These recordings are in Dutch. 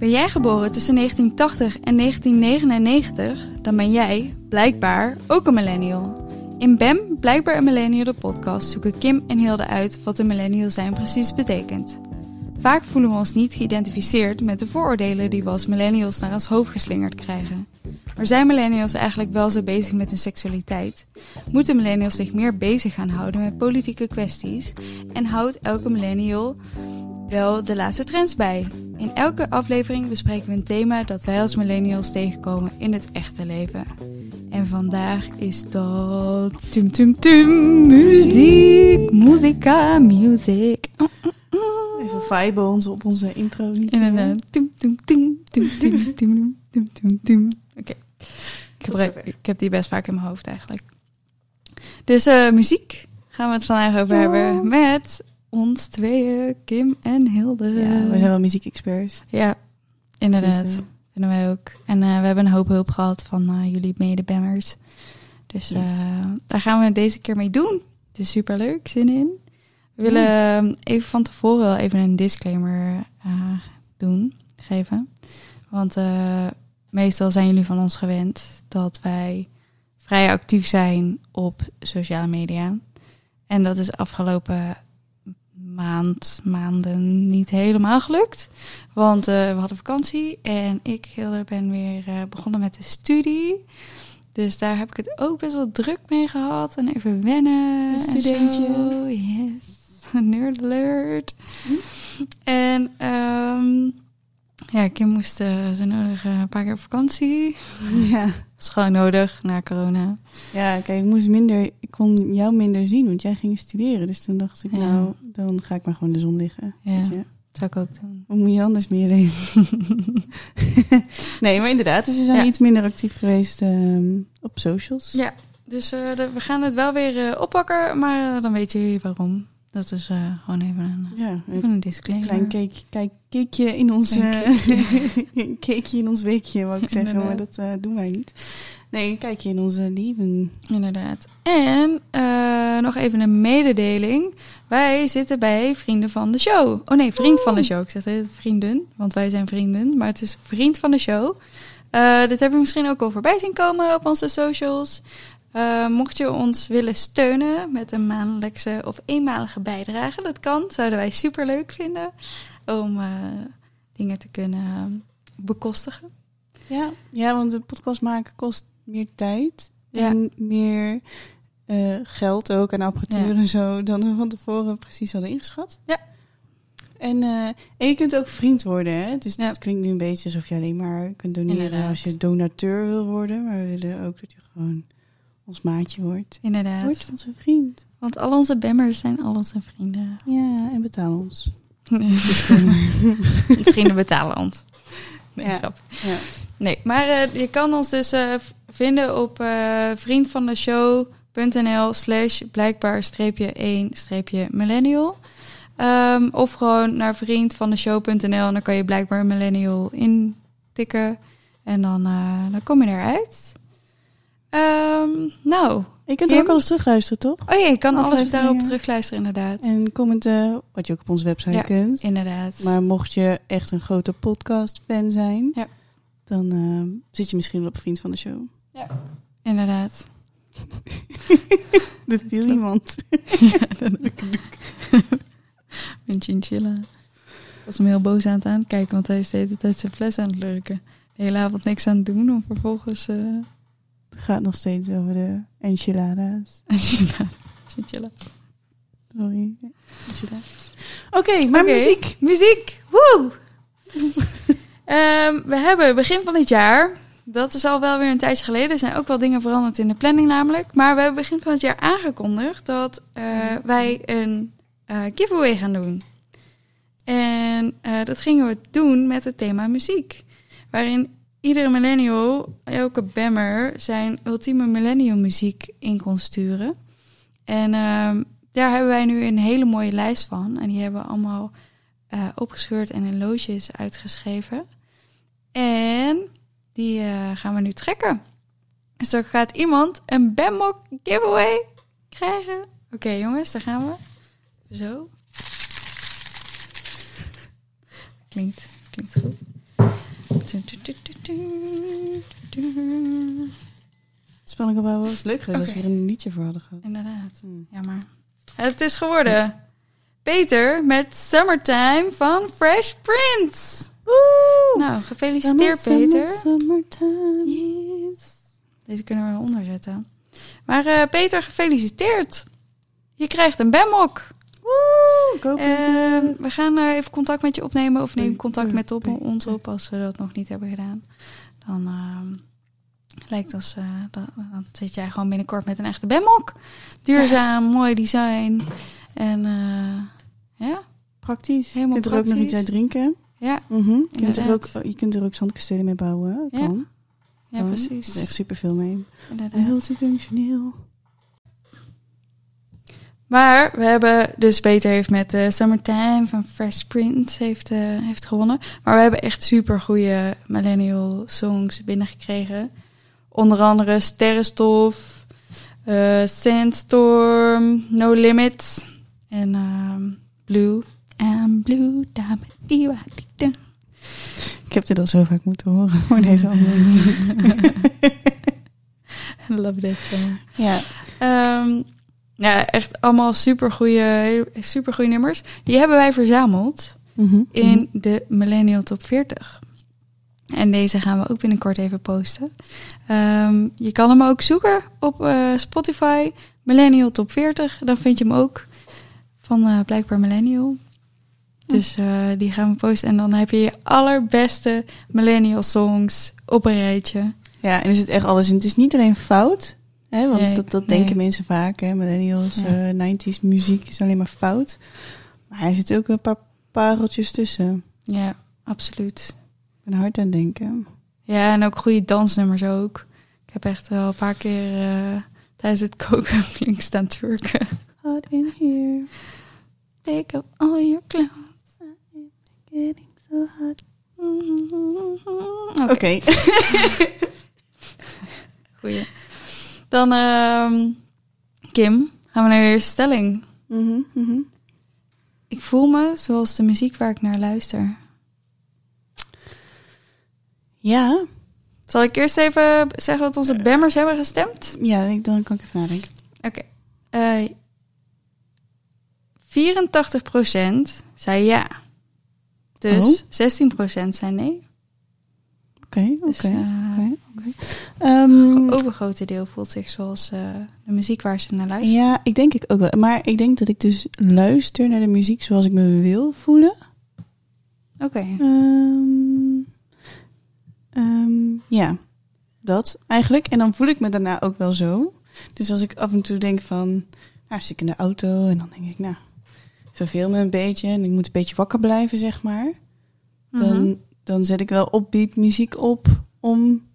Ben jij geboren tussen 1980 en 1999, dan ben jij, blijkbaar, ook een millennial. In BEM, Blijkbaar een Millennial, de podcast, zoeken Kim en Hilde uit wat een millennial zijn precies betekent. Vaak voelen we ons niet geïdentificeerd met de vooroordelen die we als millennials naar ons hoofd geslingerd krijgen. Maar zijn millennials eigenlijk wel zo bezig met hun seksualiteit? Moeten millennials zich meer bezig gaan houden met politieke kwesties? En houdt elke millennial wel de laatste trends bij? In elke aflevering bespreken we een thema dat wij als millennials tegenkomen in het echte leven. En vandaag is dat... Tum tum tum, muziek, muzika, music. Even viben ons op onze intro. Niet Inderdaad. Tum tum tum, tum tum tum, tum tum tum. Oké. Ik, heb die best vaak in mijn hoofd eigenlijk. Dus eh, muziek gaan we het vandaag over Ja. hebben met ons tweeën, Kim en Hilde. Ja, we zijn wel muziekexperts. Ja, inderdaad. Vinden wij ook. En eh, we hebben een hoop hulp gehad van eh, jullie medebammers. Dus Yes. eh, daar gaan we deze keer mee doen. Dus super leuk, zin in. We willen eh, even van tevoren wel even een disclaimer doen, geven. Want meestal zijn jullie van ons gewend dat wij vrij actief zijn op sociale media. En dat is afgelopen maand, maanden niet helemaal gelukt. Want eh, we hadden vakantie en ik, Hilde, ben weer eh, begonnen met de studie. Dus daar heb ik het ook best wel druk mee gehad. En even wennen. Een en studentje. Yes. Nerd alert. En ehm, ja, Kim moest eh, zo nodig eh, een paar keer op vakantie. Ja. Dat is gewoon nodig na corona. ja, kijk, ik moest minder, ik kon jou minder zien, want jij ging studeren. Dus toen dacht ik, Ja. nou, dan ga ik maar gewoon de zon liggen. Ja. Weet je? Dat zou ik ook doen. Wat moet je anders meer leven? nee, maar inderdaad, dus we zijn Ja. iets minder actief geweest ehm, op socials. Ja, dus eh, de- we gaan het wel weer oppakken, maar dan weten jullie waarom. Dat is eh, gewoon even een, Ja, even een disclaimer. klein cake, kijk, cakeje in ons, Klein eh, cakeje in ons weekje, wou ik zeggen, maar dat eh, doen wij niet. Nee, een kijkje in onze leven. Inderdaad. En nog even een mededeling. Wij zitten bij Vrienden van de Show. Oh nee, Vriend van de Show. Ik zeg het vrienden, want wij zijn vrienden. Maar het is Vriend van de Show. Eh, dit heb je misschien ook al voorbij zien komen op onze socials. Eh, mocht je ons willen steunen met een maandelijkse of eenmalige bijdrage, dat kan. Zouden wij super leuk vinden om eh, dingen te kunnen bekostigen. Ja, ja, want de podcast maken kost meer tijd Ja. en meer eh, geld ook en apparatuur Ja. en zo dan we van tevoren precies hadden ingeschat. Ja. En, eh, en je kunt ook vriend worden, hè? Dus Ja. het klinkt nu een beetje alsof je alleen maar kunt doneren Inderdaad. als je donateur wil worden. Maar we willen ook dat je gewoon ons maatje wordt. Inderdaad. Word onze vriend. Want al onze bammers zijn al onze vrienden. Ja, en betaal ons. De vrienden betalen ons. Nee, Ja. grap. Ja. Nee, maar eh, je kan ons dus eh, vinden op eh vriendvandeshow.nl slash blijkbaar streepje 1 streepje millennial. Ehm, of gewoon naar vriendvandeshow.nl en dan kan je blijkbaar millennial intikken. En dan, dan kom je eruit. Ehm, nou, Je kunt Kim? ook alles terugluisteren, toch? oh ja, je kan alles daarop terugluisteren inderdaad. En commenten, wat je ook op onze website Ja. kunt. Inderdaad. Maar mocht je echt een grote podcast-fan zijn, Ja. dan eh, zit je misschien wel op Vriend van de Show. Inderdaad. Er viel iemand. Een chinchilla. Ik was hem heel boos aan het aankijken, want hij is de hele tijd zijn fles aan het lurken. De hele avond niks aan het doen, om vervolgens... eh gaat nog steeds over de enchiladas. chinchilla. Sorry. Enchiladas. Oké, maar muziek. Muziek! Woe! Ehm, we hebben begin van dit jaar, dat is al wel weer een tijdje geleden, er zijn ook wel dingen veranderd in de planning namelijk, maar we hebben begin van het jaar aangekondigd dat eh, wij een eh, giveaway gaan doen. En eh, dat gingen we doen met het thema muziek. Waarin iedere millennial, elke bammer, zijn ultieme millennial muziek in kon sturen. En ehm, daar hebben wij nu een hele mooie lijst van. En die hebben we allemaal eh, opgescheurd en in loodjes uitgeschreven. En die eh, gaan we nu trekken. Dus dan gaat iemand een Bambock giveaway krijgen. Oké jongens, daar gaan we. Zo. Klinkt, klinkt goed. Spanninggebouw was leuk geweest als we hier een liedje voor hadden gehad. Inderdaad. Hmm. Ja, maar het is geworden. Peter met Summertime van Fresh Prince. Woe! Nou, gefeliciteerd Summer, Peter. summer, summertime. Yes. Deze kunnen we eronder zetten. Maar eh, Peter, gefeliciteerd. Je krijgt een bemok. Woe! Hoop dat, eh, Ehm, we gaan eh, even contact met je opnemen. Of neem contact met op, ons op als we dat nog niet hebben gedaan. Dan ehm, lijkt ons, eh, dan, dan zit jij gewoon binnenkort met een echte bemok. Duurzaam, mooi design. En ja, praktisch. helemaal je kunt er ook nog iets uit drinken. ja, Mhm. Je, kunt er ook, je kunt er ook zandkastelen mee bouwen. Ja, Kan. ja. Er precies. is echt superveel mee. Inderdaad. Multifunctioneel. Maar we hebben dus Peter heeft met de Summertime van Fresh Prince heeft, eh, heeft gewonnen. Maar we hebben echt super goede millennial songs binnengekregen. Onder andere Sterrenstof, eh, Sandstorm, No Limits en ehm, Blue. And Blue, da, ba, di, wa, di, da. Ik heb dit al zo vaak moeten horen voor deze aflevering. Love that song. ja. Ehm, ja, echt allemaal super goede, super goede nummers. Die hebben wij verzameld. Mhm. in de Millennial Top 40. En deze gaan we ook binnenkort even posten. Ehm, je kan hem ook zoeken op eh, Spotify, Millennial Top 40. Dan vind je hem ook van eh, blijkbaar Millennial. Dus eh, die gaan we posten. En dan heb je je allerbeste Millennial songs op een rijtje. Ja, en er zit echt alles in. Het is niet alleen fout. Hè, want Nee, dat, dat nee. denken mensen vaak. Hè, millennials, Ja. eh 90s muziek is alleen maar fout. Maar er zitten ook een paar pareltjes tussen. Ja, absoluut. Ik ben hard aan het denken. Ja, en ook goede dansnummers ook. Ik heb echt wel een paar keer eh, tijdens het koken flink staan twerken. Hot in here, Take up all your clothes. getting so hot. Oké, Oké. goeie. Dan, ehm, Kim, gaan we naar de eerste stelling. Mhm, mhm. Ik voel me zoals de muziek waar ik naar luister. Ja, Zal ik eerst even zeggen wat onze bammers hebben gestemd? ja dan kan ik even nadenken. Oké. Eh 84% zei ja. Dus 16% zei nee. Oké, Dus oké. eh, oké. Ehm, overgrote deel voelt zich zoals eh, de muziek waar ze naar luisteren. ja, ik denk ik ook wel. Maar ik denk dat ik dus luister naar de muziek zoals ik me wil voelen. Oké. Ehm, ehm, ja, dat eigenlijk. En dan voel ik me daarna ook wel zo. Dus als ik af en toe denk van, nou zit ik in de auto en dan denk ik, nou, verveel me een beetje en ik moet een beetje wakker blijven, zeg maar. Dan, Mhm. Dan zet ik wel opbeat muziek op om,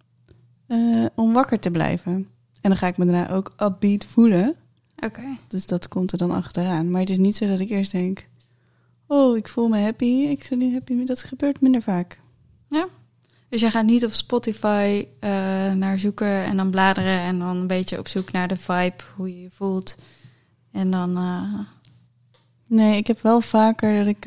eh, om wakker te blijven. En dan ga ik me daarna ook upbeat voelen. Oké. Dus dat komt er dan achteraan. Maar het is niet zo dat ik eerst denk, oh, ik voel me happy. Ik ben nu happy. Dat gebeurt minder vaak. Dus je gaat niet op Spotify eh, naar zoeken en dan bladeren en dan een beetje op zoek naar de vibe, hoe je je voelt. En dan, eh, Nee, ik heb wel vaker dat ik.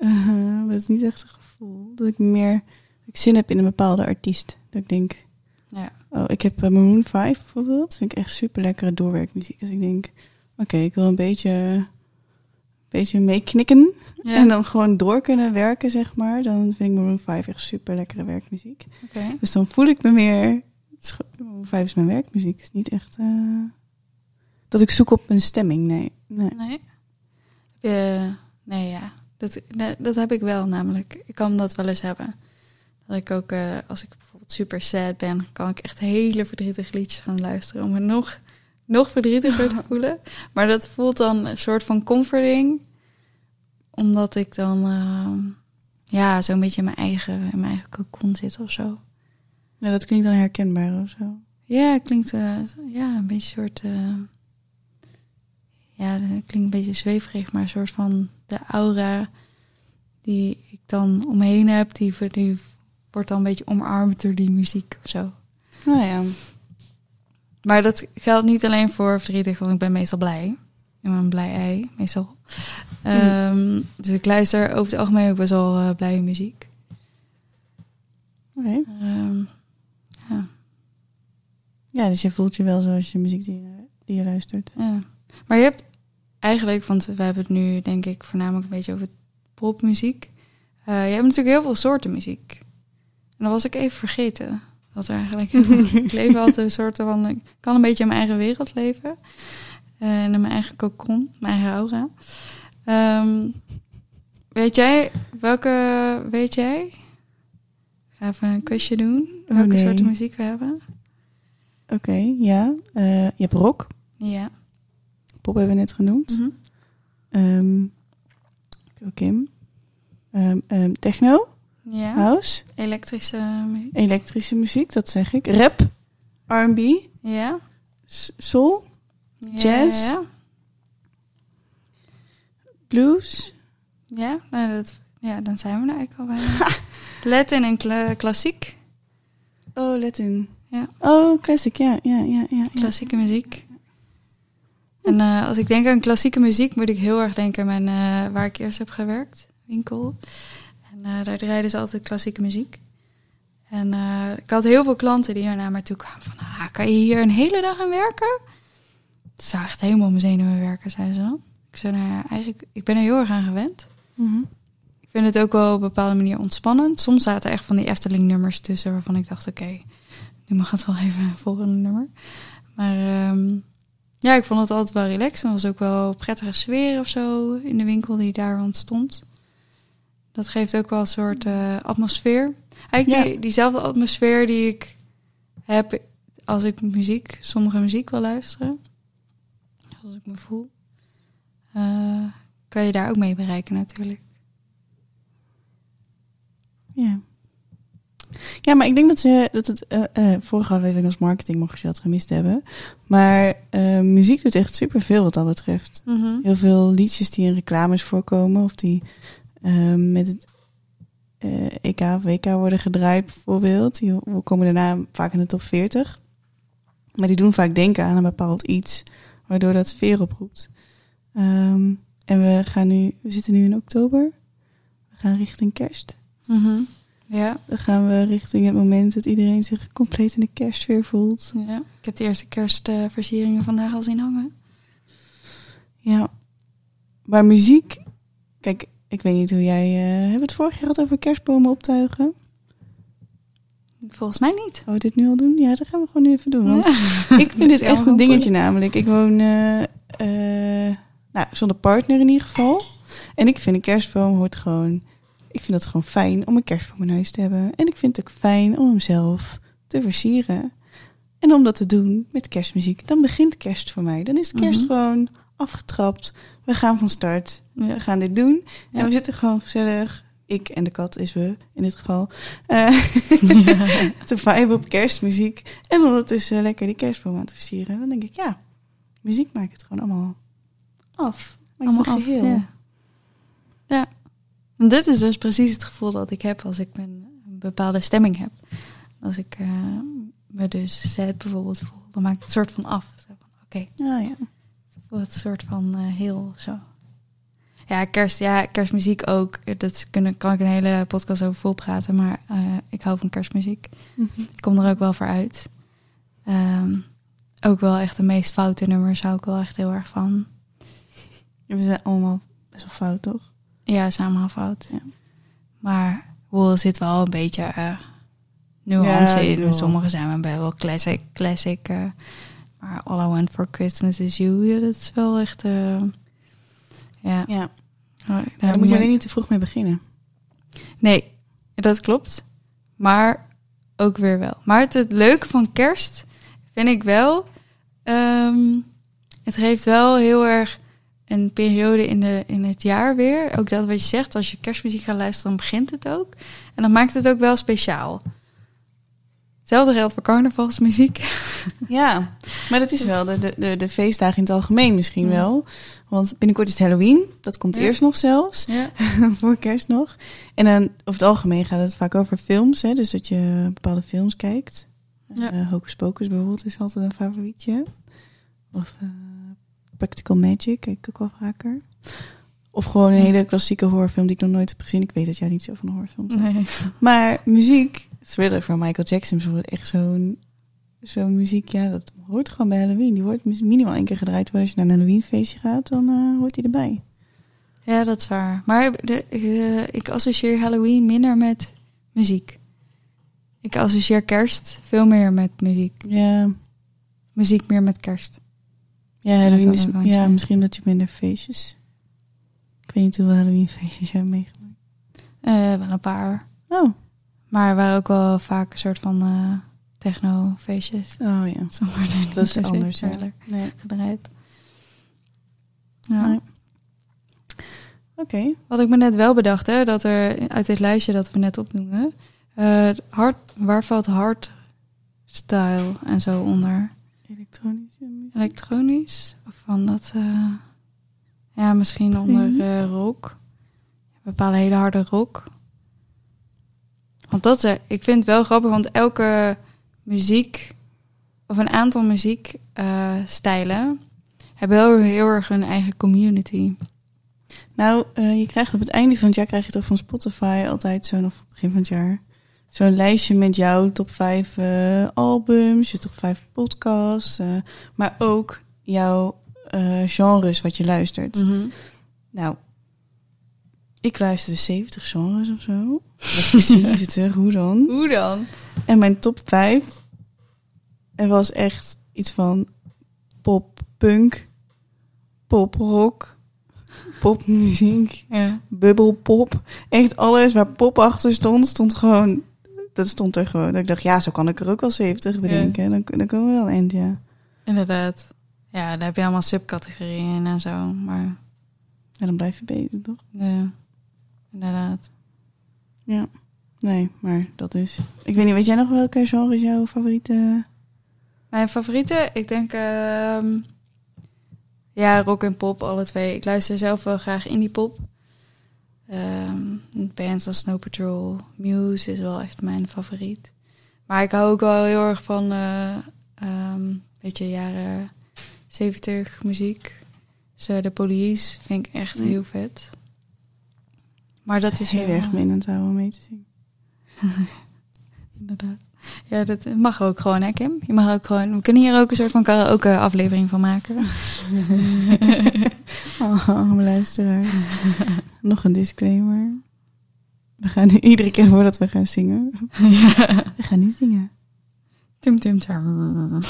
Ehm eh, dat is niet echt een gevoel. Dat ik meer. dat ik zin heb in een bepaalde artiest. Dat ik denk. ja. Oh, ik heb eh, Maroon 5 bijvoorbeeld. Vind ik echt super lekkere doorwerkmuziek. Dus ik denk. Oké, ik wil een beetje. Een beetje meeknikken. ja. En dan gewoon door kunnen werken, zeg maar. Dan vind ik Maroon 5 echt super lekkere werkmuziek. Dus dan voel ik me meer. Maroon 5 is mijn werkmuziek. Het is niet echt. eh, dat ik zoek op een stemming. Nee. nee. Nee? Heb je- nee, ja. Dat, nee, dat heb ik wel namelijk. Ik kan dat wel eens hebben. Dat ik ook, eh, als ik bijvoorbeeld super sad ben, kan ik echt hele verdrietige liedjes gaan luisteren om me nog, nog verdrietiger te voelen. Maar dat voelt dan een soort van comforting, omdat ik dan eh, ja, zo'n beetje in mijn eigen, in mijn eigen cocon zit of zo. Ja, dat klinkt dan herkenbaar of zo. Ja, het klinkt eh, ja, een beetje een soort. Ja, het klinkt een beetje zweverig, maar een soort van de aura die ik dan omheen heb, die, die wordt dan een beetje omarmd door die muziek of zo. Nou ja. Maar dat geldt niet alleen voor verdrietig, want ik ben meestal blij. Ik ben een blij ei, meestal. Ehm, Dus ik luister over het algemeen ook best wel eh, blije muziek. Oké. Ehm, ja, Ja, dus je voelt je wel zoals je muziek die, je- die je luistert. ja. Maar je hebt eigenlijk, want we hebben het nu denk ik voornamelijk een beetje over popmuziek. Eh, je hebt natuurlijk heel veel soorten muziek. En dan was ik even vergeten. Wat er eigenlijk ik leef altijd een soort van. Ik kan een beetje in mijn eigen wereld leven. Eh, En in mijn eigen cocon, mijn eigen aura. Ehm, weet jij, welke weet jij? Ik ga even een quizje doen. Oh, Welke nee. soorten muziek we hebben? Oké, ja. Eh, je hebt rock. Ja. Pop hebben we net genoemd. Mhm. Ehm, Kim. Ehm, ehm, techno, Ja. house, Elektrische muziek. elektrische muziek, dat zeg ik. Rap, R&B, Ja. soul, Ja, Jazz? Ja. blues. Ja, nou, dat, ja, dan zijn we er eigenlijk al bijna. Latin en kla- klassiek. Oh, Latin. Ja. Oh, classic, ja, ja, ja, ja. ja. Klassieke muziek. En eh, als ik denk aan klassieke muziek, moet ik heel erg denken aan mijn, eh, waar ik eerst heb gewerkt, winkel. En eh, daar draaiden ze altijd klassieke muziek. En ik had heel veel klanten die naar mij toe kwamen van, ah, kan je hier een hele dag aan werken? Het zou echt helemaal mijn zenuwen werken, zeiden ze dan. Ik zei, nou ja, eigenlijk, ik ben er heel erg aan gewend. Mhm. Ik vind het ook wel op een bepaalde manier ontspannend. Soms zaten echt van die Efteling-nummers tussen waarvan ik dacht, oké, nu mag het wel even een volgende nummer. Maar ehm, ja, ik vond het altijd wel relaxed. En er was ook wel een prettige sfeer of zo in de winkel die daar ontstond. Dat geeft ook wel een soort eh, atmosfeer. Eigenlijk Ja. die, diezelfde atmosfeer die ik heb als ik muziek, sommige muziek wil luisteren. Zoals ik me voel. eh, kan je daar ook mee bereiken natuurlijk. Ja. Ja, maar ik denk dat ze dat het uh, uh, vorige aflevering was marketing, mocht je dat gemist hebben. Maar uh, muziek doet echt superveel wat dat betreft. Mhm. Heel veel liedjes die in reclames voorkomen of die uh, met het EK of WK worden gedraaid bijvoorbeeld. Die komen daarna vaak in de top 40. Maar die doen vaak denken aan een bepaald iets, waardoor dat sfeer oproept. Um, en we gaan nu, we zitten nu in oktober. We gaan richting kerst. Mm-hmm. Ja. Dan gaan we richting het moment dat iedereen zich compleet in de kerstsfeer voelt. ja. Ik heb de eerste kerstversieringen vandaag al zien hangen. Ja. Maar muziek, kijk, ik weet niet hoe jij. Uh, hebben we het vorig jaar gehad over kerstbomen optuigen? Volgens mij niet. Oh, dit nu al doen? Ja, dat gaan we gewoon nu even doen. Want ja. ik vind dit echt een dingetje namelijk. Ik woon uh, uh, nou, zonder partner in ieder geval. En ik vind een kerstboom hoort gewoon... Ik vind het gewoon fijn om een kerstboom in huis te hebben. En ik vind het ook fijn om hem zelf te versieren. En om dat te doen met kerstmuziek. Dan begint kerst voor mij. Dan is de kerst mm-hmm. gewoon afgetrapt. We gaan van start. Ja. We gaan dit doen. Ja. En we zitten gewoon gezellig ik en de kat is we in dit geval, uh, ja. te vibe op kerstmuziek. En ondertussen lekker die kerstboom aan te versieren. Dan denk ik, ja, muziek maakt het gewoon allemaal af. Maakt allemaal het geheel. Af, ja. Dit is dus precies het gevoel dat ik heb als ik een bepaalde stemming heb. Als ik uh, me dus zet bijvoorbeeld voel, dan maakt het soort van af. Oké, okay. oh, ja. ik voel het soort van uh, heel zo. Ja, kerst, ja, kerstmuziek ook. Dat kunnen, kan ik een hele podcast over volpraten. Maar uh, ik hou van kerstmuziek. Mm-hmm. Ik kom er ook wel voor uit. Um, ook wel echt de meest foute nummers hou ik wel echt heel erg van. We zijn allemaal best wel fout, toch? Ja, zijn allemaal fout. Ja. Maar er zit wel een beetje uh, nuance ja, in. Sommige zijn wel classic. classic uh, maar All I Want For Christmas Is You, ja, dat is wel echt... Uh, ja. ja. Oh, daar moet je alleen niet te vroeg mee beginnen. Nee, dat klopt. Maar ook weer wel. Maar het, het leuke van kerst vind ik wel... Um, het geeft wel heel erg een periode in, de, in het jaar weer. Ook dat wat je zegt, als je kerstmuziek gaat luisteren, dan begint het ook. En dan maakt het ook wel speciaal. Hetzelfde geldt voor carnavalsmuziek. Ja, maar dat is wel de, de, de, de feestdagen in het algemeen misschien ja. wel. Want binnenkort is het Halloween. Dat komt ja. eerst nog zelfs. Ja. voor kerst nog. En dan over het algemeen gaat het vaak over films. Hè? Dus dat je bepaalde films kijkt. Ja. Uh, Hocus Pocus bijvoorbeeld is altijd een favorietje. Of uh, Practical Magic, kijk ik ook wel vaker. Of gewoon een hele klassieke horrorfilm die ik nog nooit heb gezien. Ik weet dat jij niet zo van horrorfilms nee. Maar muziek, Thriller van Michael Jackson bijvoorbeeld echt zo'n zo'n muziek. Ja, dat hoort gewoon bij Halloween. Die wordt minimaal één keer gedraaid. Maar als je naar een Halloween feestje gaat, dan eh, hoort die erbij. Ja, dat is waar. Maar de, eh, ik associeer Halloween minder met muziek. Ik associeer kerst veel meer met muziek. Ja, Muziek meer met kerst. Ja Halloween dat is, ja, misschien dat je minder feestjes. Ik weet niet hoeveel Halloween feestjes jij hebt meegemaakt. Eh, wel een paar. Oh, Maar er waren ook wel vaak een soort van eh techno-feestjes. oh ja. Dat is anders. Ja. thriller Nee. gedraaid. Ja. Nee. Oké. Wat ik me net wel bedacht, hè, dat er uit dit lijstje dat we net opnoemen, eh hard, waar valt hardstyle en zo onder? Elektronische muziek. Elektronisch? Of van dat, eh, ja, misschien onder eh, rock. Bepaalde hele harde rock. Want dat, is, ik vind het wel grappig, want elke muziek, of een aantal muziekstijlen, hebben wel heel erg hun eigen community. Nou, je krijgt op het einde van het jaar krijg je toch van Spotify altijd zo'n of begin van het jaar zo'n lijstje met jouw top 5 eh, albums, je top 5 podcasts, eh, maar ook jouw eh, genres wat je luistert. Nou, ik luisterde 70 genres of zo. Dat is 70, hoe dan? Hoe dan? En mijn top 5, er was echt iets van pop, punk, pop, rock, popmuziek, Ja. bubbelpop. Echt alles waar pop achter stond, stond gewoon... Dat stond er gewoon. Dat ik dacht, ja, zo kan ik er ook wel 70 bedenken. Dan, dan komen we wel een eind, ja. Inderdaad. Ja, daar heb je allemaal subcategorieën in en zo. Maar dan blijf je bezig, toch? ja, inderdaad. Ja. Nee, maar dat is... Ik weet niet, weet jij nog welke genre is jouw favoriete... Mijn favorieten, ik denk... ehm, ja, rock en pop, alle twee. Ik luister zelf wel graag indie pop. Ehm, bands als Snow Patrol, Muse is wel echt mijn favoriet. Maar ik hou ook wel heel erg van... eh ehm, beetje jaren 70 muziek. Dus, de Police vind ik echt Mm. heel vet. Maar dat is heel erg mee aan het houden om mee te zien. Inderdaad. Ja, dat mag ook gewoon, hè, Kim? Je mag ook gewoon. We kunnen hier ook een soort van karaoke aflevering van maken. Oh, luisteraars. Nog een disclaimer. We gaan nu iedere keer voordat we gaan zingen. We gaan niet zingen. Tum tum tum.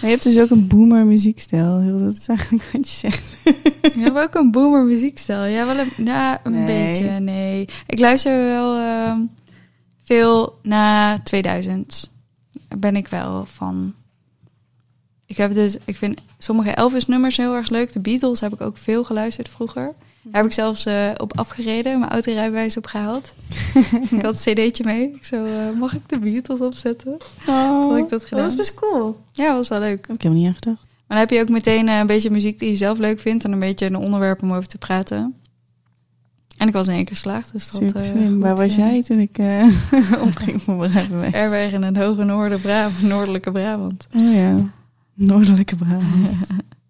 Je hebt dus ook een boomer muziekstijl. Dat is eigenlijk wat je zegt. Je hebt ook een boomer muziekstijl. Ja, wel een, ja, een Nee. beetje. Nee. Ik luister wel ehm, veel na 2000. Daar ben ik wel van. Ik heb dus, ik vind sommige Elvis-nummers heel erg leuk. De Beatles heb ik ook veel geluisterd vroeger. Daar heb ik zelfs eh, op afgereden, mijn autorijbewijs opgehaald. ik had een cd'tje mee. Ik zo, eh, mag ik de Beatles opzetten? Oh, Had ik dat gedaan? dat is best cool. Ja, was wel leuk. Heb ik helemaal niet aan gedacht. Maar dan heb je ook meteen eh, een beetje muziek die je zelf leuk vindt en een beetje een onderwerp om over te praten. En ik was in één keer geslaagd, dus dat... Waar was jij toen ik eh opging voor mijn rijbewijs? Erweg in het hoge noorden, Brabant, noordelijke Brabant. Oh ja. Noordelijke Brabant.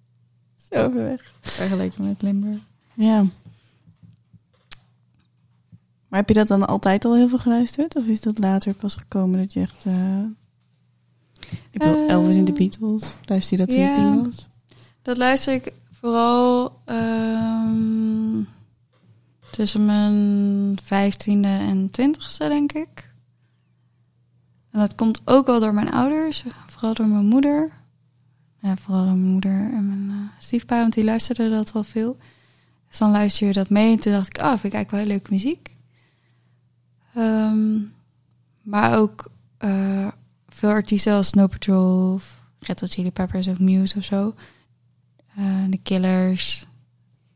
Zo ver weg. Vergeleken met Limburg. Ja. Maar heb je dat dan altijd al heel veel geluisterd? Of is dat later pas gekomen dat je echt... eh Ik wil Eh, Elvis in de Beatles. Luister je dat toen je ja. tien was? Dat luister ik vooral ehm, tussen mijn vijftiende en twintigste, denk ik. En dat komt ook wel door mijn ouders, vooral door mijn moeder. Ja, vooral door mijn moeder en mijn eh, stiefpa, want die luisterden dat wel veel. Dus dan luister je dat mee en toen dacht ik, oh, vind ik eigenlijk wel heel leuke muziek. Ehm, maar ook eh, veel artiesten als Snow Patrol of Red Hot Chili Peppers of Muse of zo. Eh, de Killers.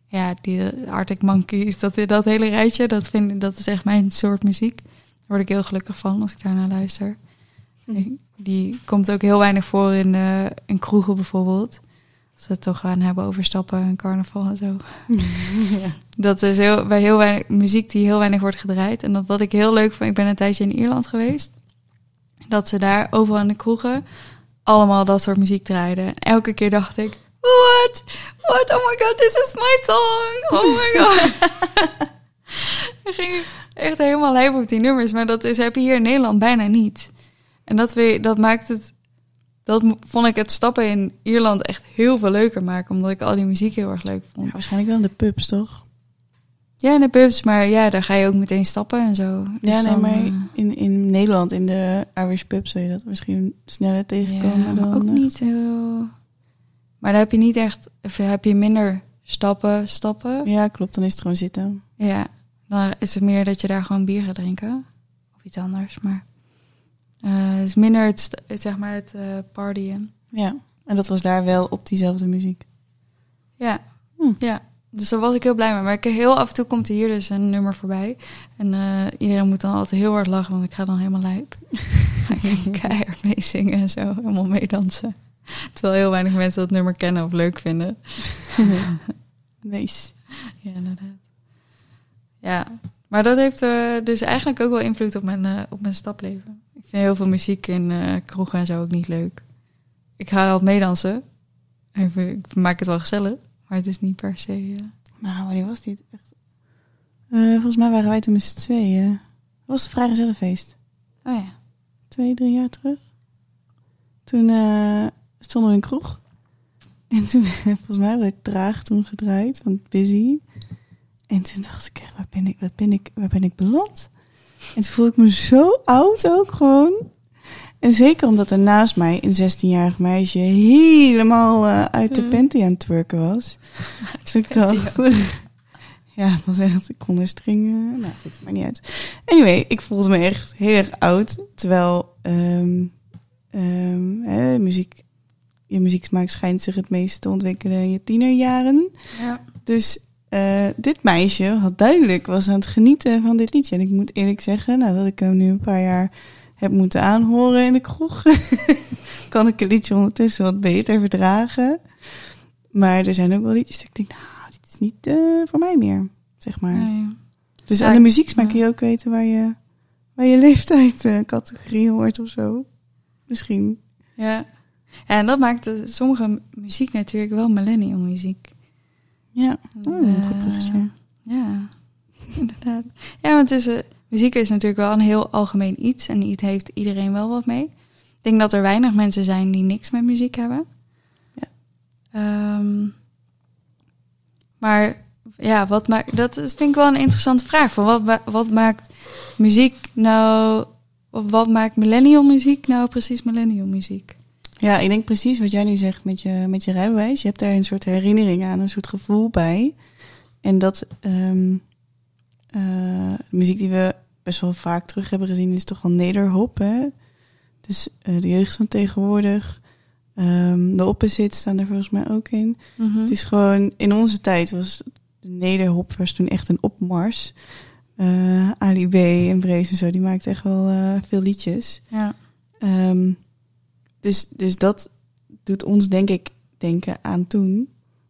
Ja, die Arctic Monkeys, dat, dat hele rijtje, dat, vind, dat is echt mijn soort muziek. Daar word ik heel gelukkig van als ik daarnaar luister. Die, die komt ook heel weinig voor in, eh, in kroegen bijvoorbeeld. Als we het toch gaan hebben over stappen en carnaval en zo. ja. Dat is heel, bij heel weinig muziek die heel weinig wordt gedraaid. En dat wat ik heel leuk vond, ik ben een tijdje in Ierland geweest. Dat ze daar overal in de kroegen allemaal dat soort muziek draaiden. En elke keer dacht ik, what? What? Oh my god, this is my song. Oh my god. Dan ging ik echt helemaal lijp op die nummers. Maar dat is, heb je hier in Nederland bijna niet. En dat, we, dat maakt het... Dat vond ik het stappen in Ierland echt heel veel leuker maken. Omdat ik al die muziek heel erg leuk vond. Ja, waarschijnlijk wel in de pubs, toch? Ja, in de pubs. Maar ja, daar ga je ook meteen stappen en zo. Dus ja, nee, dan, maar eh, in, in Nederland, in de Irish pubs, zou je dat misschien sneller tegenkomen ja, dan... ook echt- niet heel... Maar daar heb je niet echt... Of heb je minder stappen, stappen. Ja, klopt. Dan is het gewoon zitten. Ja, dan is het meer dat je daar gewoon bier gaat drinken. Of iets anders, maar... eh, het is minder het, het, zeg maar het eh partyen. Ja. En dat was daar wel op diezelfde muziek. Ja. Hm. ja, dus daar was ik heel blij mee. Maar ik, heel af en toe komt er hier dus een nummer voorbij. En eh, iedereen moet dan altijd heel hard lachen, want ik ga dan helemaal lijp. ga ik keihard meezingen en zo, helemaal meedansen. Terwijl heel weinig mensen dat nummer kennen of leuk vinden. Nice. Ja, inderdaad. Ja, maar dat heeft eh, dus eigenlijk ook wel invloed op mijn, eh, op mijn stapleven. Ik vind heel veel muziek in eh, kroegen en zo ook niet leuk. Ik ga wel meedansen. En ik, vind- ik maak het wel gezellig, maar het is niet per se... eh, Nou, wanneer was dit? Echt? Eh, volgens mij waren wij toen met z'n tweeën. Dat was de vrijgezellenfeest. Oh ja. Twee, drie jaar terug. Toen stonden we in een kroeg. En toen, volgens mij werd het traag toen gedraaid, want busy. En toen dacht ik echt, waar ben ik, waar ben ik, waar ben ik beland? En toen voelde ik me zo oud ook gewoon. En zeker omdat er naast mij een 16-jarig meisje helemaal eh, uit de Mm. panty aan het twerken was. Dus ik dacht, ja, was echt, ik kon er stringen. Nou goed, maakt niet uit. Anyway, ik voelde me echt heel erg oud. Terwijl ehm, hè, muziek, je muzieksmaak schijnt zich het meest te ontwikkelen in je tienerjaren. Ja. Dus eh, dit meisje had duidelijk was aan het genieten van dit liedje. En ik moet eerlijk zeggen, nou, dat ik hem nu een paar jaar heb moeten aanhoren in de kroeg, kan ik het liedje ondertussen wat beter verdragen. Maar er zijn ook wel liedjes dat ik denk, nou, dit is niet eh, voor mij meer, zeg maar. Dus Ja, aan de muzieksmaak ja. kun je ook weten waar je, waar je leeftijd categorie hoort of zo. Misschien. Ja. ja, en dat maakt sommige muziek natuurlijk wel millennial muziek. Ja, oh, een Eh, goed bruggetje. Ja, inderdaad. Ja, want is, eh, muziek is natuurlijk wel een heel algemeen iets. En iets heeft iedereen wel wat mee. Ik denk dat er weinig mensen zijn die niks met muziek hebben. Ja. Ehm, maar ja, wat maakt, dat vind ik wel een interessante vraag. Van wat, wat maakt muziek nou... Of wat maakt millennial muziek nou precies millennial muziek? Ja, ik denk precies wat jij nu zegt met je, met je rijbewijs. Je hebt daar een soort herinnering aan, een soort gevoel bij. En dat ehm, eh, muziek die we best wel vaak terug hebben gezien is toch wel nederhop. Hè? Dus eh, de jeugd van tegenwoordig. ehm, de opposite staan er volgens mij ook in. Het is gewoon, in onze tijd was de nederhop was toen echt een opmars. Eh, Ali B en Brees en zo, die maakten echt wel veel liedjes. Ja. Ehm, dus, dus dat doet ons denk ik denken aan toen.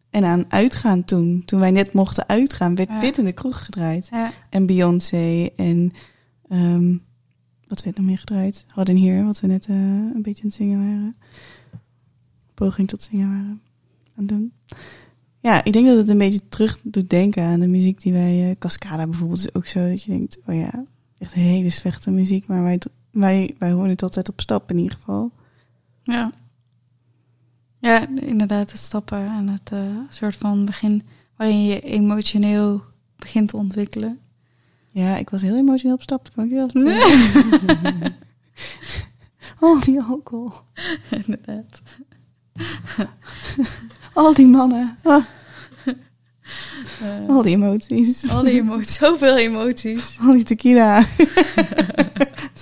En aan uitgaan toen. Toen wij net mochten uitgaan, werd Ja. dit in de kroeg gedraaid. Ja. En Beyoncé en ehm, wat werd nog meer gedraaid? Hadden hier, wat we net eh, een beetje aan het zingen waren. Poging tot zingen waren aan doen. Ja, ik denk dat het een beetje terug doet denken aan de muziek die wij... eh Cascada bijvoorbeeld is ook zo dat je denkt... Oh ja, echt hele slechte muziek. Maar wij, wij, wij horen het altijd op stap in ieder geval. Ja. Ja, inderdaad, het stappen en het eh, soort van begin waarin je emotioneel begint te ontwikkelen. Ja, ik was heel emotioneel op stap. Dat kan ik wel vertellen. Al die alcohol. inderdaad. Al die mannen. Ah, Eh, al die emoties. al die emoties, zoveel emoties. Al die tequila.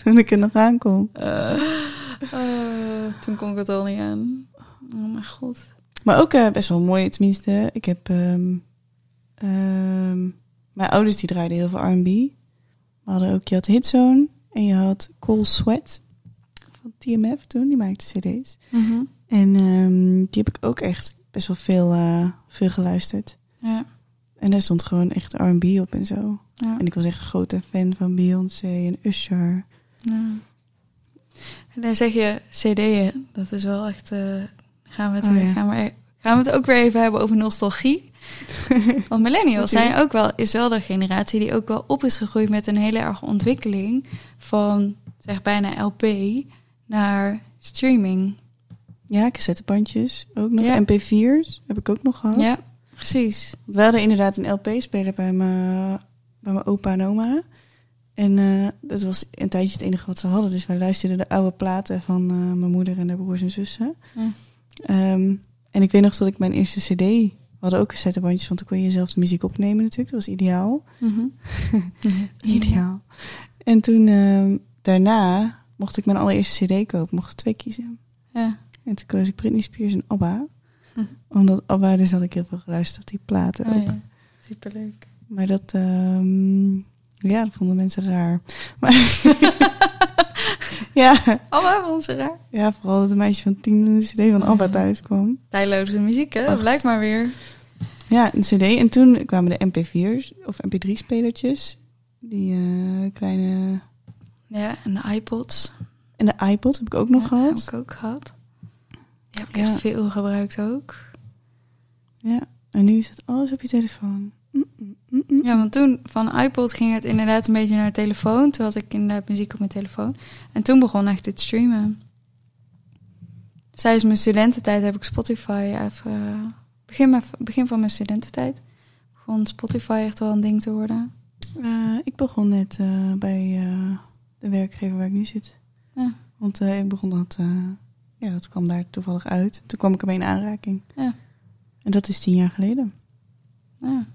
Toen ik er nog aankom. Eh, toen kon ik het al niet aan. Oh mijn god. Maar ook eh, best wel mooi, tenminste. Ik heb... ehm, ehm, mijn ouders die draaiden heel veel R&B. We hadden ook, je had Hitzone en je had Cool Sweat van TMF toen. Die maakte cd's. En ehm, die heb ik ook echt best wel veel, eh, veel geluisterd. Ja. En daar stond gewoon echt R&B op en zo. Ja. En ik was echt een grote fan van Beyoncé en Usher. ja. En dan zeg je cd'en, dat is wel echt... eh, gaan, we het Oh, weer, ja. gaan, we, gaan we het ook weer even hebben over nostalgie. Want millennials zijn ook wel, is wel de generatie die ook wel op is gegroeid met een hele erge ontwikkeling van zeg bijna LP naar streaming. Ja, cassettebandjes ook nog. Ja. MP4's heb ik ook nog gehad. Ja, precies. Want we hadden inderdaad een LP-speler bij mijn, bij mijn opa en oma. En eh, dat was een tijdje het enige wat ze hadden. Dus wij luisterden de oude platen van eh, mijn moeder en haar broers en zussen. Ja. Ehm, en ik weet nog dat ik mijn eerste cd... We hadden ook cassettebandjes, want dan kon je zelf de muziek opnemen natuurlijk. Dat was ideaal. Mhm. Ideaal. En toen, ehm, daarna, mocht ik mijn allereerste cd kopen. Mocht ik twee kiezen. Ja. En toen koos ik Britney Spears en ABBA. Hm. Omdat ABBA, dus had ik heel veel geluisterd op die platen Oh, ook. ja. Superleuk. Maar dat, ehm, ja, dat vonden mensen raar. Maar ja, Allemaal van onze raar. ja, vooral dat een meisje van tien een cd van ABBA thuis kwam. Tijdloze muziek, hè? Dat blijkt maar weer. Ja, een cd. En toen kwamen de MP4's of MP3-spelertjes. Die eh, kleine... Ja, en de iPods. En de iPod heb ik ook nog Ja, gehad. Heb ik ook gehad. Die heb ik Ja. echt veel gebruikt ook. Ja, en nu is het alles op je telefoon. Ja, want toen van iPod ging het inderdaad een beetje naar telefoon. Toen had ik inderdaad muziek op mijn telefoon. En toen begon echt het streamen. Tijdens mijn studententijd heb ik Spotify even... Begin, begin van mijn studententijd begon Spotify echt wel een ding te worden. Eh, ik begon net eh, bij eh, de werkgever waar ik nu zit. Ja. Want ik begon dat, ja, dat kwam daar toevallig uit. Toen kwam ik ermee in aanraking. Ja. En dat is tien jaar geleden. Ja.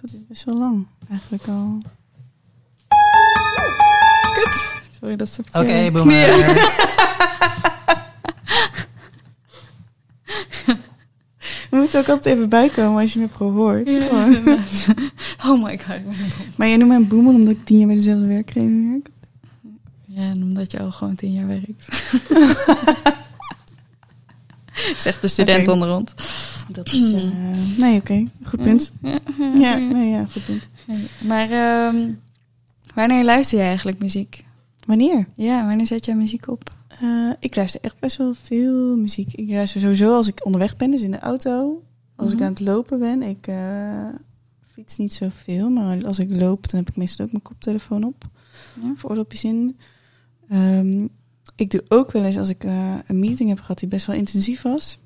Dat is best wel lang, eigenlijk al. Kut. Sorry, dat is Oké, boomer. We moeten ook altijd even bijkomen als je me pro hoort. Ja, oh my god. Maar jij noemt mij een boomer omdat ik tien jaar bij dezelfde werkgever werk. Ja, en omdat je al gewoon tien jaar werkt. Zegt de student Oké. onder ons. Dat is... eh, nee, oké. Goed punt. Ja, nee, ja, goed punt. Maar ehm, wanneer luister je eigenlijk muziek? Wanneer? Ja, wanneer zet jij muziek op? Eh, ik luister echt best wel veel muziek. Ik luister sowieso als ik onderweg ben, dus in de auto. Als ik Mhm. aan het lopen ben. Ik eh, fiets niet zoveel, maar als ik loop, dan heb ik meestal ook mijn koptelefoon op. Ja. Of oordopjes in. Ehm, ik doe ook wel eens als ik een meeting heb gehad die best wel intensief was.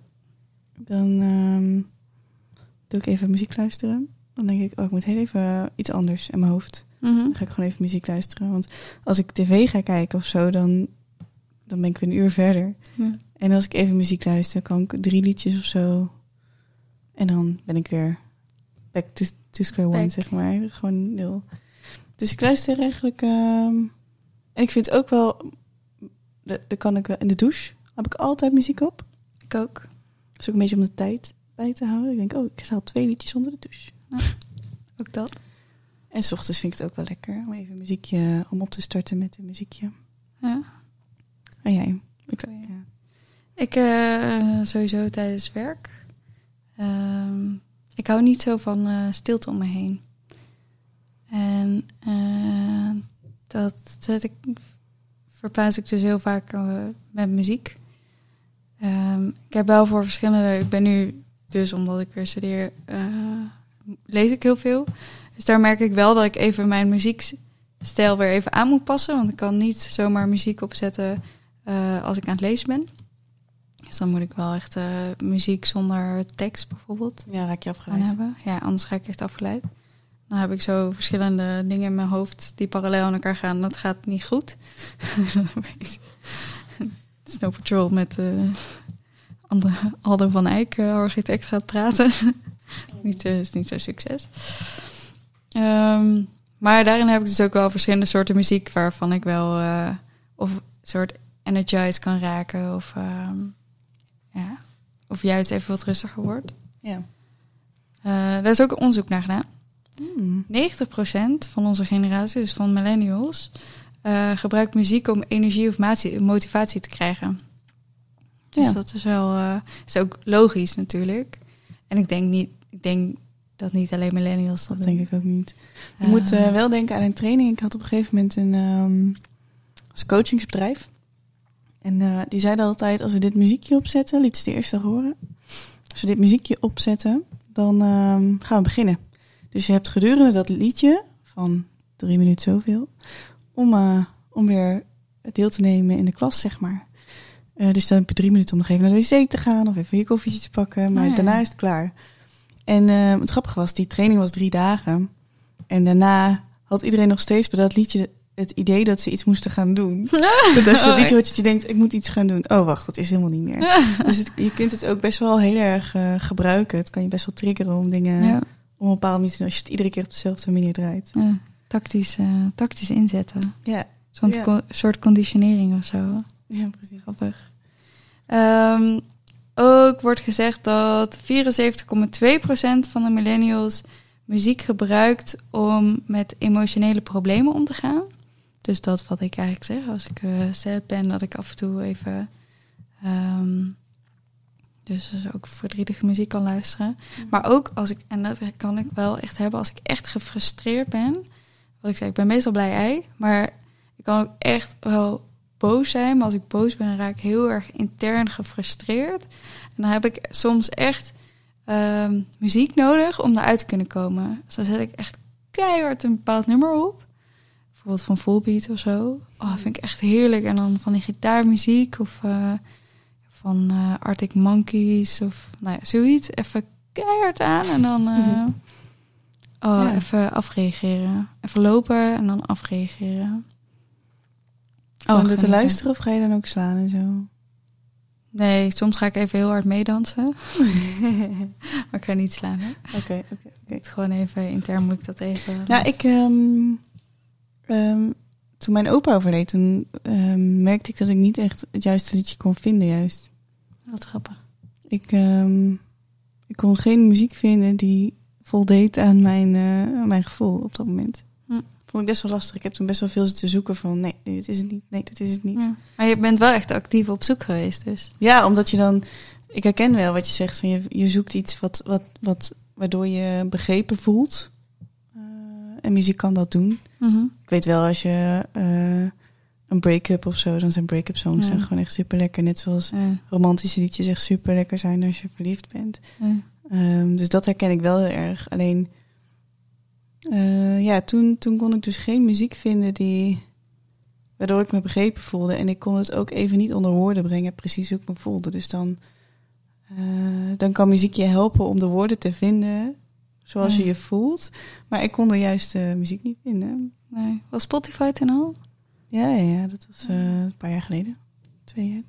Dan ehm, doe ik even muziek luisteren. Dan denk ik, oh, ik moet heel even iets anders in mijn hoofd. Mhm. Dan ga ik gewoon even muziek luisteren. Want als ik tv ga kijken of zo, dan, dan ben ik weer een uur verder. Ja. En als ik even muziek luister, kan ik drie liedjes of zo. En dan ben ik weer back to, to square one, Back. zeg maar. Gewoon nul. Dus ik luister eigenlijk... ehm, en ik vind ook wel... de- de kan ik wel in de douche heb ik altijd muziek op. Ik ook. Dat is ook een beetje om de tijd bij te houden. Ik denk, oh, ik haal twee liedjes onder de douche. Ook dat. En s ochtends vind ik het ook wel lekker om even muziekje... om op te starten met een muziekje. Ja. En jij? Ik, ja. Ik eh, sowieso tijdens werk. Ehm, ik hou niet zo van eh, stilte om me heen. En eh, dat zet ik, verplaats ik dus heel vaak met muziek. Ehm, ik heb wel voor verschillende. Ik ben nu dus omdat ik weer studeer, eh, lees ik heel veel. Dus daar merk ik wel dat ik even mijn muziekstijl weer even aan moet passen. Want ik kan niet zomaar muziek opzetten eh, als ik aan het lezen ben. Dus dan moet ik wel echt eh, muziek zonder tekst bijvoorbeeld ja, raak je afgeleid. hebben. Ja, anders ga ik echt afgeleid. Dan heb ik zo verschillende dingen in mijn hoofd die parallel aan elkaar gaan. Dat gaat niet goed. Snow Patrol met andere Aldo van Eyck, eh, architect, gaat praten. niet, eh, is niet zo'n succes. Ehm, maar daarin heb ik dus ook wel verschillende soorten muziek waarvan ik wel of soort energized kan raken of, ehm, ja, of juist even wat rustiger wordt. Ja. Daar is ook een onderzoek naar gedaan. Hmm. 90% van onze generatie, dus van millennials, eh, gebruikt muziek om energie of motivatie te krijgen. Dus Ja. dat is wel eh, is ook logisch natuurlijk. En ik denk niet, ik denk dat niet alleen millennials dat, Dat denk ik ook niet. Je Eh, moet eh, wel denken aan een training. Ik had op een gegeven moment een ehm, als coachingsbedrijf. En die zeiden altijd, als we dit muziekje opzetten, liet ze de eerste horen. Als we dit muziekje opzetten, dan ehm, gaan we beginnen. Dus je hebt gedurende dat liedje van drie minuten zoveel, om, eh, om weer deel te nemen in de klas, zeg maar. Eh, dus dan heb je drie minuten om nog even naar de wc te gaan of even je koffietje te pakken. Maar Ah, daarna is het klaar. En eh, het grappige was, die training was drie dagen. En daarna had iedereen nog steeds bij dat liedje het idee dat ze iets moesten gaan doen. Dat als je een liedje hoort dat je denkt, ik moet iets gaan doen. Oh, wacht, dat is helemaal niet meer. Dus het- je kunt het ook best wel heel erg gebruiken. Het kan je best wel triggeren om dingen Ja, op een bepaalde manier te doen. Als je het iedere keer op dezelfde manier draait. ja. Tactisch, eh, tactisch inzetten. Ja, Zo'n Ja. co- soort conditionering of zo. ja precies. Grappig. Ehm, ook wordt gezegd dat 74,2% van de millennials muziek gebruikt om met emotionele problemen om te gaan. Dus dat wat ik eigenlijk zeg als ik eh sad ben, dat ik af en toe even ehm, dus, dus ook verdrietige muziek kan luisteren. Maar ook als ik, en dat kan ik wel echt hebben als ik echt gefrustreerd ben. Wat ik zei, ik ben meestal blij ei, maar ik kan ook echt wel boos zijn. Maar als ik boos ben, dan raak ik heel erg intern gefrustreerd. En dan heb ik soms echt ehm, muziek nodig om eruit te kunnen komen. Dus dan zet ik echt keihard een bepaald nummer op. Bijvoorbeeld van Fullbeat of zo. Oh, dat vind ik echt heerlijk. En dan van die gitaarmuziek of eh, van eh, Arctic Monkeys of nou ja, zoiets. Even keihard aan en dan eh, oh, Ja. even afreageren. Even lopen en dan afreageren. Oh, om er te genieten. luisteren of ga je dan ook slaan en zo? Nee, soms ga ik even heel hard meedansen. maar ik ga niet slaan. Oké, oké, oké. Het gewoon even intern moet ik dat even. Nou, ik... ehm, ehm, toen mijn opa overleed, toen ehm, merkte ik dat ik niet echt het juiste liedje kon vinden juist. Wat grappig. Ik, ik kon geen muziek vinden die voldeed aan mijn, eh, aan mijn gevoel op dat moment. Hm. Vond ik best wel lastig. Ik heb toen best wel veel zitten zoeken van... nee, dit is het niet. Nee, dit is het niet. Ja. Maar je bent wel echt actief op zoek geweest, dus. Ja, omdat je dan... Ik herken wel wat je zegt. Van je, je zoekt iets wat, wat, wat, waardoor je begrepen voelt. Eh, en muziek kan dat doen. Ik weet wel, als je eh, een break-up of zo... dan zijn break-up songs Ja. zijn gewoon echt super lekker. Net zoals Ja, romantische liedjes echt super lekker zijn als je verliefd bent. Ehm, dus dat herken ik wel heel erg. Alleen, eh, ja, toen, toen kon ik dus geen muziek vinden die, waardoor ik me begrepen voelde. En ik kon het ook even niet onder woorden brengen, precies hoe ik me voelde. Dus dan, eh, dan kan muziek je helpen om de woorden te vinden zoals je je voelt. Maar ik kon de juiste muziek niet vinden. Nee. Was Spotify toen al? Ja, ja, ja dat was eh, een paar jaar geleden. Twee jaar.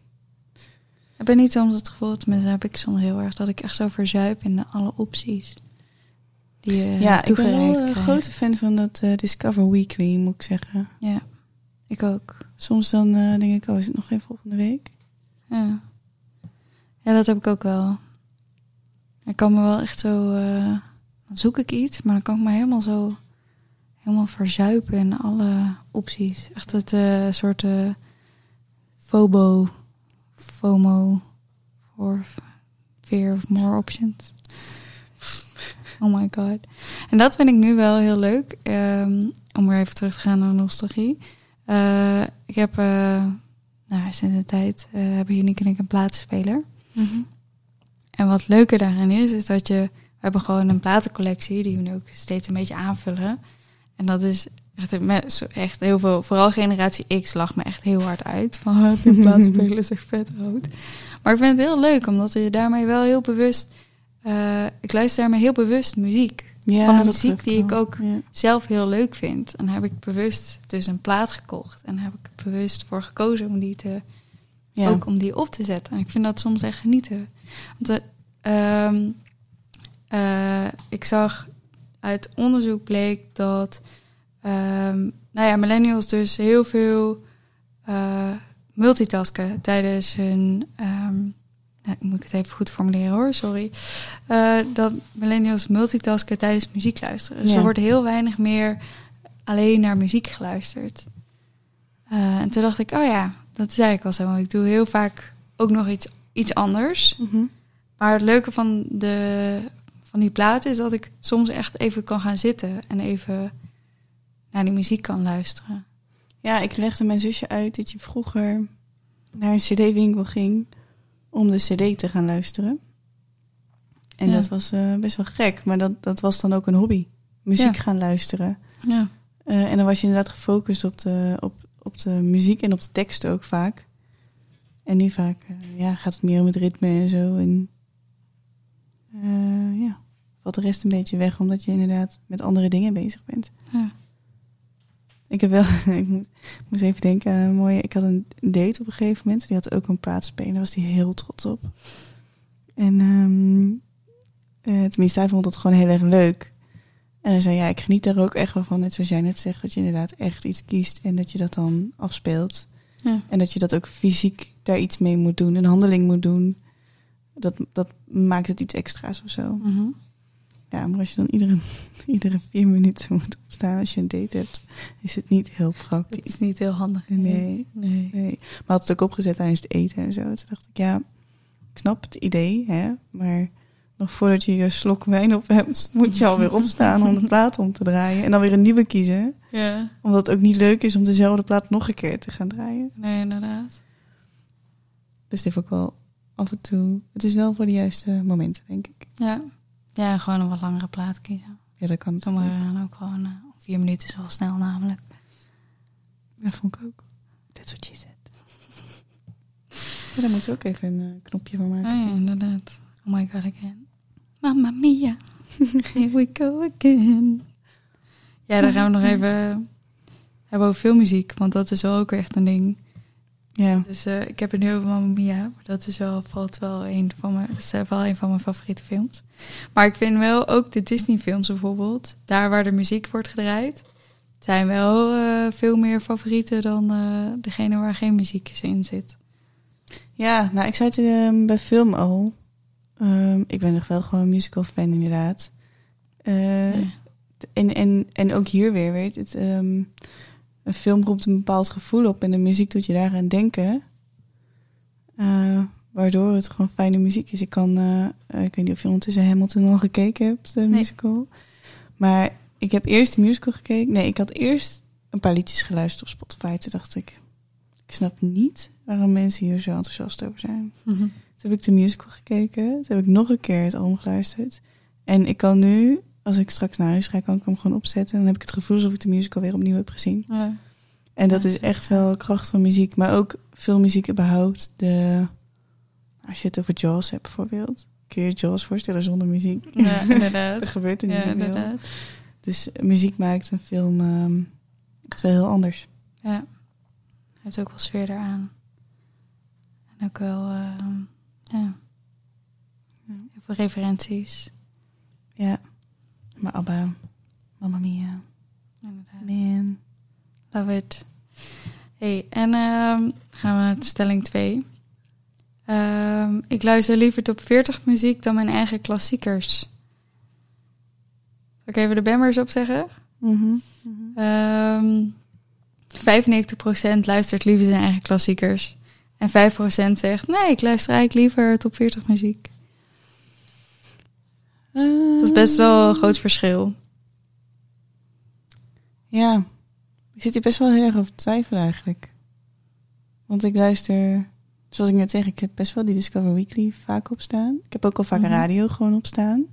Ik ben niet soms het gevoel, tenminste heb ik soms heel erg, dat ik echt zo verzuip in alle opties die je ja, ik ben wel een grote fan van dat eh, Discover Weekly, moet ik zeggen. Ja, ik ook. Soms dan eh, denk ik, oh, is het nog geen volgende week? Ja. ja, dat heb ik ook wel. Ik kan me wel echt zo, eh, dan zoek ik iets, maar dan kan ik me helemaal zo, helemaal verzuipen in alle opties. Echt het eh, soort eh FOBO, FOMO, for fear of more options. Oh my god. En dat vind ik nu wel heel leuk. ehm, om weer even terug te gaan naar nostalgie. Eh, ik heb eh, nou, sinds een tijd eh, hebben Unique en ik een platenspeler. En wat leuker daarin is, is dat je... We hebben gewoon een platencollectie die we nu ook steeds een beetje aanvullen. En dat is echt, echt heel veel... Vooral generatie X lag me echt heel hard uit. Van, oh, die platenspeler is echt vet oud. Maar ik vind het heel leuk, omdat je daarmee wel heel bewust... eh, ik luister daarmee heel bewust muziek. Ja, Van de muziek die ik ook Ja. zelf heel leuk vind. En heb ik bewust dus een plaat gekocht. En heb ik bewust voor gekozen om die te Ja. ook om die op te zetten. En ik vind dat soms echt genieten. Want eh, ehm, eh, ik zag uit onderzoek bleek dat ehm, nou ja, millennials dus heel veel eh, multitasken tijdens hun. ehm, nou, moet ik het even goed formuleren hoor, sorry. Eh, dat millennials multitasken tijdens muziek luisteren. Dus Ja. er wordt heel weinig meer alleen naar muziek geluisterd. Eh, en toen dacht ik, oh ja, dat is eigenlijk wel zo. want Ik doe heel vaak ook nog iets, iets anders. Mhm. Maar het leuke van, de, van die platen is dat ik soms echt even kan gaan zitten en even naar die muziek kan luisteren. Ja, ik legde mijn zusje uit dat je vroeger naar een cd-winkel ging om de cd te gaan luisteren. En Ja. dat was eh, best wel gek. Maar dat, dat was dan ook een hobby. Muziek Ja. gaan luisteren. Ja. Eh, en dan was je inderdaad gefocust op de, op, op de muziek en op de tekst ook vaak. En nu vaak eh, ja, gaat het meer om het ritme en zo. En ja, valt de rest een beetje weg omdat je inderdaad met andere dingen bezig bent. Ja. Ik heb wel, ik moest even denken aan een mooie. Ik had een date op een gegeven moment. Die had ook een plaatsspeler. Daar was hij heel trots op. En ehm, eh, tenminste, hij vond dat gewoon heel erg leuk. En hij zei, ja, ik geniet daar ook echt wel van. Net zoals jij net zegt, dat je inderdaad echt iets kiest en dat je dat dan afspeelt. Ja. En dat je dat ook fysiek daar iets mee moet doen, een handeling moet doen. Dat, dat maakt het iets extra's of zo. Mhm. Ja, maar als je dan iedere, iedere vier minuten moet opstaan als je een date hebt, is het niet heel praktisch. is niet heel handig. Nee. Nee. Nee. Maar had het ook opgezet tijdens het eten en zo. Toen dacht ik, ja, ik snap het idee, hè, maar nog voordat je je slok wijn op hebt, moet je alweer opstaan om de plaat om te draaien. En dan weer een nieuwe kiezen, Ja. omdat het ook niet leuk is om dezelfde plaat nog een keer te gaan draaien. Nee, inderdaad. Dus het heeft ook wel af en toe, het is wel voor de juiste momenten, denk ik. Ja. Ja, gewoon een wat langere plaat kiezen. Ja, dat kan Sommige gaan ook gewoon eh, vier minuten is wel snel namelijk. Ja, vond ik ook. That's what she said. Ja, daar moeten we ook even een eh, knopje van Oh maken. ja, inderdaad. Oh my god again. Mamma mia. Here we go again. Ja, dan gaan we nog even hebben over filmmuziek. Want dat is wel ook echt een ding. Ja, Dus eh, ik heb nu over Mamma Mia. Maar dat is wel, valt wel een van mijn, dat is wel een van mijn favoriete films. Maar ik vind wel ook de Disney films bijvoorbeeld. Daar waar de muziek wordt gedraaid. Zijn wel eh, veel meer favorieten dan eh, degene waar geen muziek in zit. Ja, nou, ik zei het ehm, bij film al. Ehm, ik ben nog wel gewoon een musical fan, inderdaad. Ja. en, en, en ook hier weer, weet het, ehm, een film roept een bepaald gevoel op en de muziek doet je daaraan denken. Eh, waardoor het gewoon fijne muziek is. Ik kan, eh, eh, ik weet niet of je ondertussen Hamilton al gekeken hebt, de musical. Maar ik heb eerst de musical gekeken. Nee, ik had eerst een paar liedjes geluisterd op Spotify. Toen dacht ik, ik snap niet waarom mensen hier zo enthousiast over zijn. Mhm. Toen heb ik de musical gekeken. Toen heb ik nog een keer het album geluisterd. En ik kan nu, als ik straks naar huis ga, kan ik hem gewoon opzetten. En dan heb ik het gevoel alsof ik de musical weer opnieuw heb gezien. Ja. En dat Ja, is echt wel kracht van muziek. Maar ook veel muziek überhaupt. De, als je het over Jaws hebt bijvoorbeeld. Kun je Jaws voorstellen zonder muziek? Ja, dat inderdaad. gebeurt er niet Ja, inderdaad. Dus muziek maakt een film echt wel heel anders. Ja. Hij heeft ook wel sfeer eraan. En ook wel, ehm, ja, Ja. heel veel referenties. Ja. Maar Abba, Mamma Mia, Inderdaad. man. Love it. Hey, en ehm, gaan we naar stelling 2. ik luister liever top 40 muziek dan mijn eigen klassiekers. Zal ik even de bemmers opzeggen? Mhm. Ehm 95% luistert liever zijn eigen klassiekers. En 5% zegt, nee, ik luister eigenlijk liever top 40 muziek. Dat is best wel een groot verschil. Ja, ik zit hier best wel heel erg over te twijfelen eigenlijk. Want ik luister, zoals ik net zeg, ik heb best wel die Discover Weekly vaak op staan. Ik heb ook al vaak Mhm. radio gewoon op staan.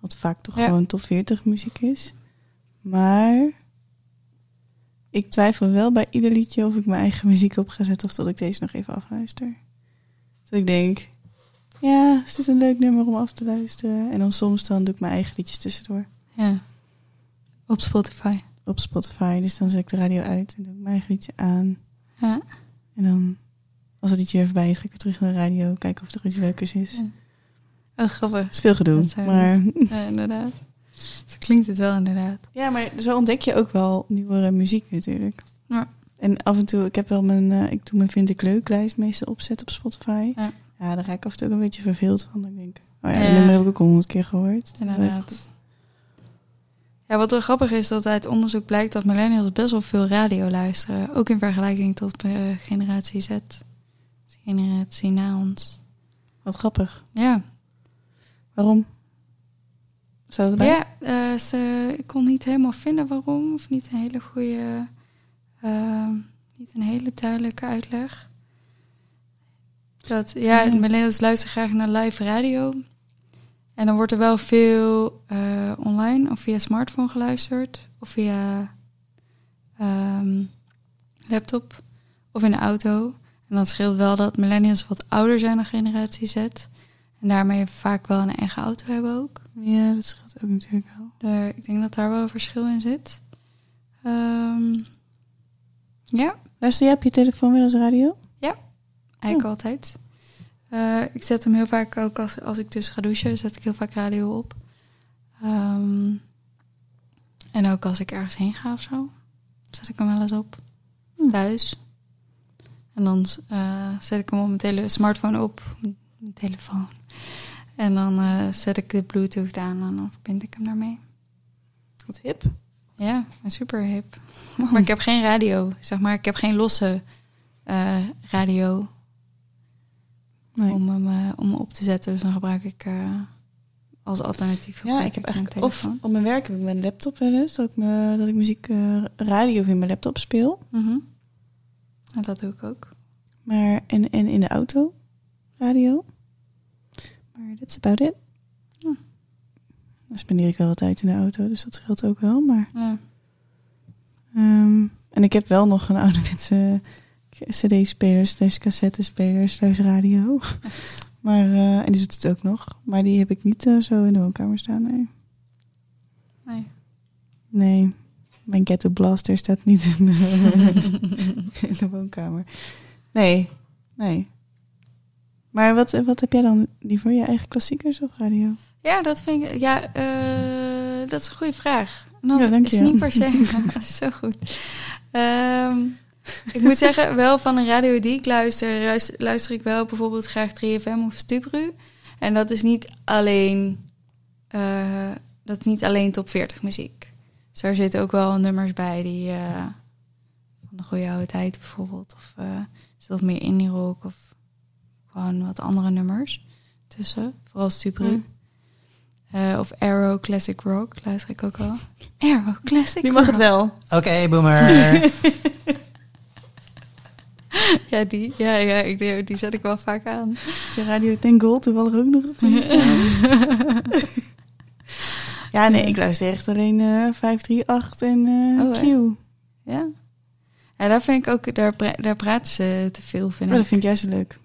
Wat vaak toch Ja. gewoon top 40 muziek is. Maar ik twijfel wel bij ieder liedje of ik mijn eigen muziek op ga zetten of dat ik deze nog even afluister. Dat ik denk, ja, is dit een leuk nummer om af te luisteren? En dan soms dan doe ik mijn eigen liedjes tussendoor Ja. Op Spotify. op Spotify. Dus dan zet ik de radio uit en doe ik mijn eigen liedje aan. Ja. En dan, als het liedje weer voorbij is, ga ik weer terug naar de radio. Kijken of er iets leukers is. Ja. Oh, grappig. Het is veel gedoe. Maar Ja, inderdaad. Zo klinkt het wel inderdaad. ja, maar zo ontdek je ook wel nieuwere muziek natuurlijk. Ja. En af en toe, ik heb wel mijn, eh, ik doe mijn vind ik leuk lijst meestal opzetten op Spotify. Ja. Ja, daar ga ik af en toe ook een beetje verveeld van. Dan denk ik, oh ja, dat nummer heb ik ook al honderd keer gehoord. Inderdaad. Ja, wat wel grappig is dat uit onderzoek blijkt dat millennials best wel veel radio luisteren. Ook in vergelijking tot eh, generatie Z. Generatie na ons. Wat grappig. Ja, Waarom? Staat erbij? ja eh, ze, ik kon niet helemaal vinden waarom. Of niet een hele goede, eh, niet een hele duidelijke uitleg. Dat, ja, Ja. millennials luisteren graag naar live radio. En dan wordt er wel veel eh, online of via smartphone geluisterd. Of via ehm, laptop of in de auto. En dat scheelt wel dat millennials wat ouder zijn dan generatie Z. En daarmee vaak wel een eigen auto hebben ook. Ja, dat scheelt ook natuurlijk wel. Daar, ik denk dat daar wel een verschil in zit. Ehm, ja, Luister jij op je telefoon wel als radio? Eigenlijk Oh. altijd. Eh, ik zet hem heel vaak ook als, als ik dus ga douchen, zet ik heel vaak radio op. Ehm, en ook als ik ergens heen ga of zo, zet ik hem wel eens op. Hm. Thuis. En dan eh, zet ik hem op mijn tele smartphone op. Mijn telefoon. En dan eh, zet ik de Bluetooth aan en dan verbind ik hem daarmee. Wat hip. Ja, een super hip. Maar ik heb geen radio, zeg maar. Ik heb geen losse radio Nee. om hem eh, om op te zetten. Dus dan gebruik ik eh, als alternatief. Ja, ik heb eigenlijk of op mijn werk heb ik mijn laptop wel eens dat ik, me, dat ik muziek eh, radio in mijn laptop speel. Mhm. Ja, dat doe ik ook. Maar en, en in de auto radio. Maar that's about it. Ja. Dan spendeer ik wel wat tijd in de auto, dus dat scheelt ook wel. Maar, Ja. ehm, en ik heb wel nog een ouderwetse cd-speler, slash cassette-speler, slash radio. Maar, eh, en die doet het ook nog. Maar die heb ik niet eh, zo in de woonkamer staan, nee. Nee. Nee, mijn Ghetto Blaster staat niet in de, in de woonkamer. Nee, nee. Maar wat, wat heb jij dan liever? Je eigen klassiekers of radio? Ja, dat vind ik. Ja, eh, dat is een goede vraag. Dan Ja, dank is je. niet per se. zo goed. Ehm, ik moet zeggen, wel van een radio die ik luister, luister, luister ik wel bijvoorbeeld graag 3FM of Stubru. En dat is niet alleen, eh, dat is niet alleen top 40 muziek. Dus daar zitten ook wel nummers bij die eh, van de goede oude tijd bijvoorbeeld. Of eh zit wat meer indie rock of gewoon wat andere nummers tussen. Vooral Stubru. Hmm. Eh, of Arrow Classic Rock, luister ik ook wel. Arrow Classic Nu mag het wel. Oké, boomer. Ja, die, ja, ja ik, die, die zet ik wel vaak aan. Je radio ten gold toevallig ook nog. Ja, nee, ik luister echt alleen eh 538 en eh Oh, Q. hè? Ja. Ja, daar vind ik ook, daar, daar praten ze te veel, vind Oh, dat vind juist zo leuk.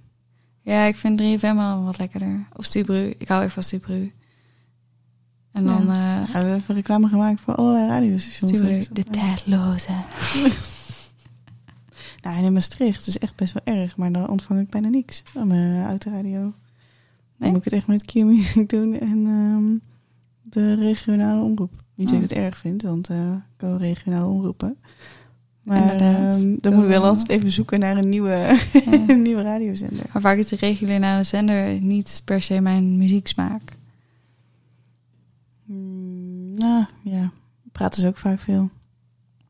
Ja, ik vind 3FM wel wat lekkerder. Of Stubru, ik hou even van Stubru. En dan eh Ja, we hebben even reclame gemaakt voor allerlei radiostations. Stubru, de tijdloze. Nou, en in Maastricht, het is echt best wel erg, maar dan ontvang ik bijna niks aan mijn autoradio. Dan Nee? moet ik het echt met Q-music doen en ehm, de regionale omroep. Niet dat ik Oh. het erg vind, want eh ik wil regionale omroepen. Maar ehm, dan moet ik wel altijd even zoeken naar een nieuwe, Ja. een nieuwe radiozender. Maar vaak is de regionale zender niet per se mijn muzieksmaak. Hmm, nou, ja, praten ze ook vaak veel.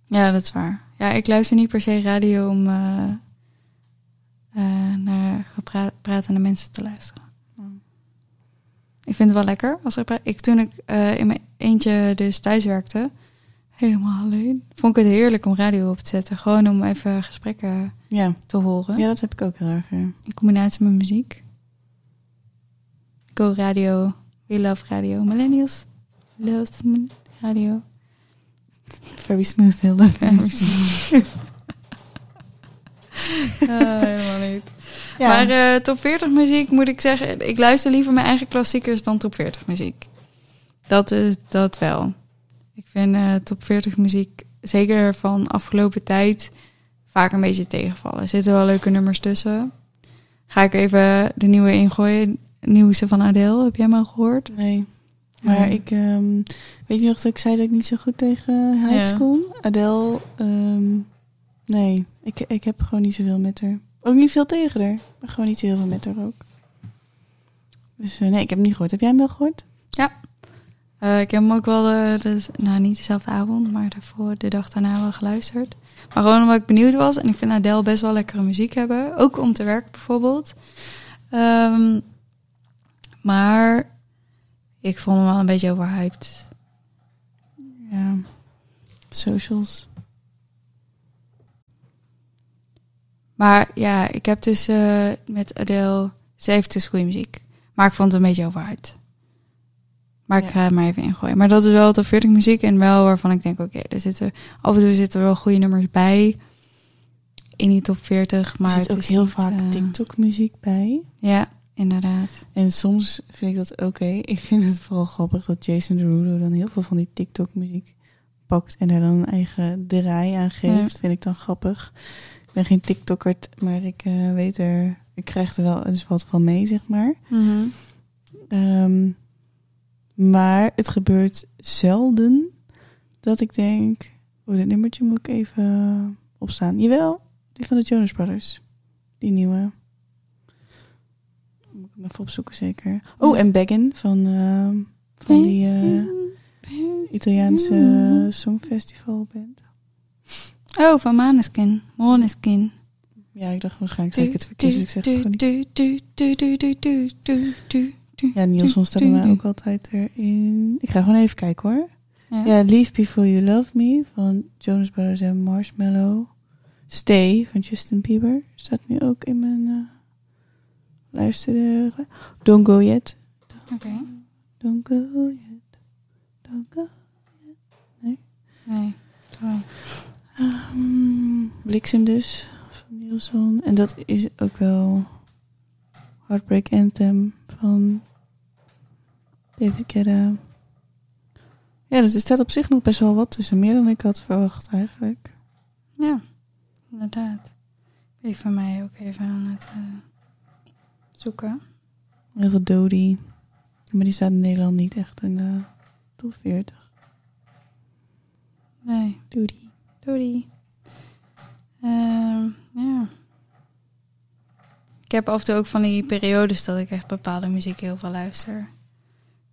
Ja, dat is waar. Ja, ik luister niet per se radio om eh, eh, naar pratende mensen te luisteren. Oh. Ik vind het wel lekker. Als er ik, toen ik eh, in mijn eentje dus thuis werkte, helemaal alleen, vond ik het heerlijk om radio op te zetten. Gewoon om even gesprekken Ja. te horen. ja, dat heb ik ook heel erg. ja. In combinatie met muziek. Go radio. We love radio. Millennials love radio. Very smooth, heel leuk. Ah, helemaal niet. Ja. Maar eh, top 40 muziek moet ik zeggen, ik luister liever mijn eigen klassiekers dan top 40 muziek. Dat is dat wel. Ik vind eh, top 40 muziek, zeker van afgelopen tijd, vaak een beetje tegenvallen. Er zitten wel leuke nummers tussen. Ga ik even de nieuwe ingooien. Nieuwste van Adele, heb jij hem al gehoord? Nee. Maar Ja. ik, ehm, weet je nog dat ik zei dat ik niet zo goed tegen hypes Ja. kon? Adele, ehm, nee, ik, ik heb gewoon niet zoveel met haar. Ook niet veel tegen haar, maar gewoon niet zo heel veel met haar ook. Dus eh, nee, ik heb hem niet gehoord. Heb jij hem wel gehoord? Eh, ik heb hem ook wel, nou niet dezelfde avond, maar daarvoor de dag daarna wel geluisterd. Maar gewoon omdat ik benieuwd was. En ik vind Adele best wel lekkere muziek hebben. Ook om te werken bijvoorbeeld. Ehm, maar ik vond hem wel een beetje overhyped. Ja. Socials. Maar ja, ik heb dus eh, met Adele... Ze heeft dus goede muziek. Maar ik vond het een beetje overhyped. Maar ik ga het maar even ingooien. Maar dat is wel top 40 muziek en wel waarvan ik denk, oké, er zitten af en toe zitten er wel goede nummers bij in die top 40. Maar er zit het ook is heel vaak eh, TikTok-muziek bij. Ja, inderdaad. En soms vind ik dat oké. Ik vind het vooral grappig dat Jason Derulo dan heel veel van die TikTok-muziek pakt en er dan een eigen draai aan geeft. Vind ik dan grappig. Ik ben geen TikToker, maar ik eh, weet er, ik krijg er wel eens wat van mee, zeg maar. Mhm. Ehm, maar het gebeurt zelden dat ik denk, oh, dit nummertje moet ik even opstaan. Jawel, die van de Jonas Brothers. Die nieuwe. Even opzoeken zeker. Oh, en Baggin van, ehm, van die uh, Italiaanse songfestival band. Oh, van Maneskin. Maneskin. Ja, ik dacht waarschijnlijk zeg ik het verkeerd. Ja, Nielsen stellen mij ook altijd erin. Ik ga gewoon even kijken hoor. Ja. Leave Before You Love Me van Jonas Brothers en Marshmallow. Stay van Justin Bieber staat nu ook in mijn... Eh, luisterde. Don't Go Yet. Oké. Don't Go Yet. Don't Go. Nee. Sorry. Um, Bliksem dus van Nielsen. En dat is ook wel Heartbreak Anthem van David Guetta. Ja, dus er staat op zich nog best wel wat tussen. Meer dan ik had verwacht eigenlijk. Ja, inderdaad. Die van mij ook even aan het eh, zoeken. Heel veel Dodie. Maar die staat in Nederland niet echt in de top 40. Nee, Dodie. doei. Ehm ja. Ik heb af en toe ook van die periodes dat ik echt bepaalde muziek heel veel luister.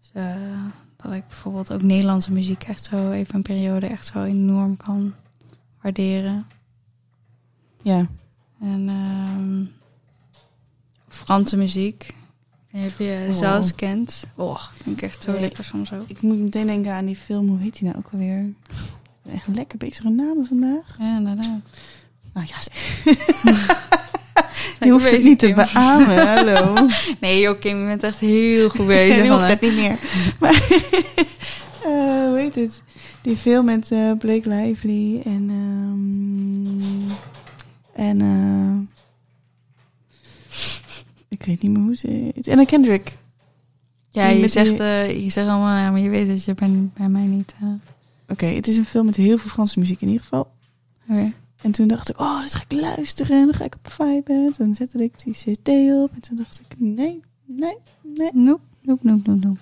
Dus, eh, dat ik bijvoorbeeld ook Nederlandse muziek echt zo even een periode echt zo enorm kan waarderen. Ja. En ehm, Franse muziek. Ik of je Oh. Zaz kent. Oh, vind ik echt zo Nee. lekker soms ook. Ik moet meteen denken aan die film. Hoe heet die nou ook alweer? Ik echt lekker bezige namen vandaag. Ja, inderdaad. Nou ja, zeg. Je hoeft het niet te beamen. Hallo. Nee, joh, Kim, je bent echt heel goed bezig. Je hoeft het niet meer. Maar, eh, hoe heet het? Die film met eh, Blake Lively en... ehm, en... eh, ik weet niet meer hoe ze heet. Anna Kendrick. Ja, je die- zegt, eh, je zegt allemaal, ja, maar je weet dat je bij, bij mij niet... eh, Oké, het is een film met heel veel Franse muziek in ieder geval. En toen dacht ik, oh, dit ga ik luisteren. En dan ga ik op vibe. Toen zette ik die cd op. En toen dacht ik, nee, nee, nee, Noep, noep, noep, noep, noep.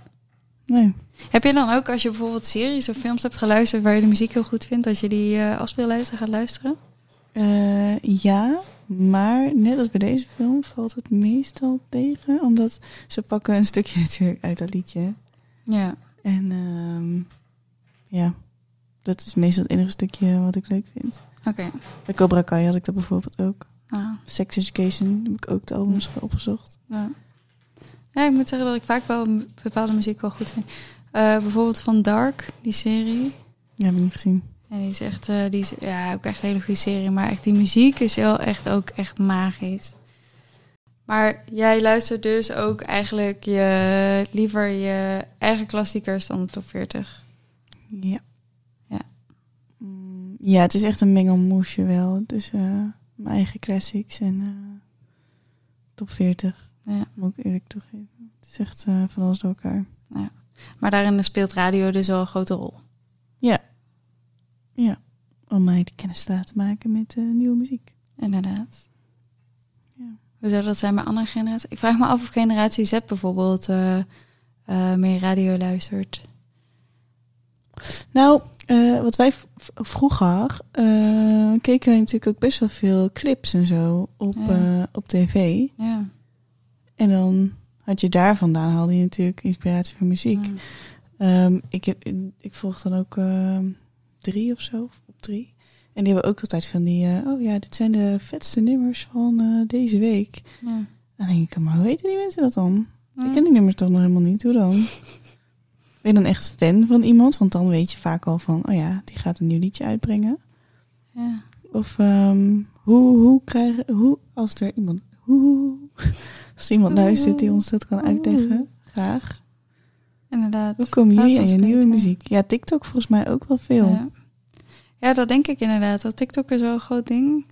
nee. Heb je dan ook, als je bijvoorbeeld series of films hebt geluisterd... waar je de muziek heel goed vindt, dat je die eh afspeellijsten gaat luisteren? Ja, maar net als bij deze film valt het meestal tegen. Omdat ze pakken een stukje natuurlijk uit dat liedje. Ja. En ehm, ja, dat is meestal het enige stukje wat ik leuk vind. Oké. Bij Cobra Kai had ik dat bijvoorbeeld ook. Ah, Sex Education heb ik ook de albums opgezocht. ja. ja, ik moet zeggen dat ik vaak wel bepaalde muziek wel goed vind. Eh, bijvoorbeeld van Dark, die serie. Ja, heb ik niet gezien. En die is echt, eh, die is, ja, ook echt een hele goede serie. Maar echt, die muziek is wel echt ook echt magisch. Maar jij luistert dus ook eigenlijk je, liever je eigen klassiekers dan de top 40. Ja. Ja. Mm, ja, het is echt een mengelmoesje wel. Dus eh, mijn eigen classics en eh, top 40. Ja. Moet ik eerlijk toegeven. Het is echt eh, van alles door elkaar. Maar daarin speelt radio dus wel een grote rol. Ja. Om mij de kennis te laten maken met eh, nieuwe muziek. Inderdaad. Ja. Hoe zou dat zijn bij andere generaties? Ik vraag me af of generatie Z bijvoorbeeld eh, eh, meer radio luistert. Nou, wat wij vroeger keken wij natuurlijk ook best wel veel clips en zo op, Ja. op tv. Ja. En dan had je daar vandaan haalde je natuurlijk inspiratie voor muziek. Ja. Ehm, ik, heb, ik volg dan ook ehm, drie of zo, op drie. En die hebben ook altijd van die, eh, oh ja, dit zijn de vetste nummers van eh, deze week. Ja. Dan denk ik, maar hoe weten die mensen dat dan? Ja. Ik ken die nummers toch nog helemaal niet, hoe dan? Ben je dan echt fan van iemand? Want dan weet je vaak al van, oh ja, die gaat een nieuw liedje uitbrengen. Ja. Of ehm, hoe, hoe krijgen, hoe, als er iemand, hoe, als iemand luistert die ons dat kan uitleggen, graag. Inderdaad. Hoe komen Laat jullie aan je nieuwe muziek? Ja, TikTok volgens mij ook wel veel. Ja. ja, dat denk ik inderdaad. Want TikTok is wel een groot ding.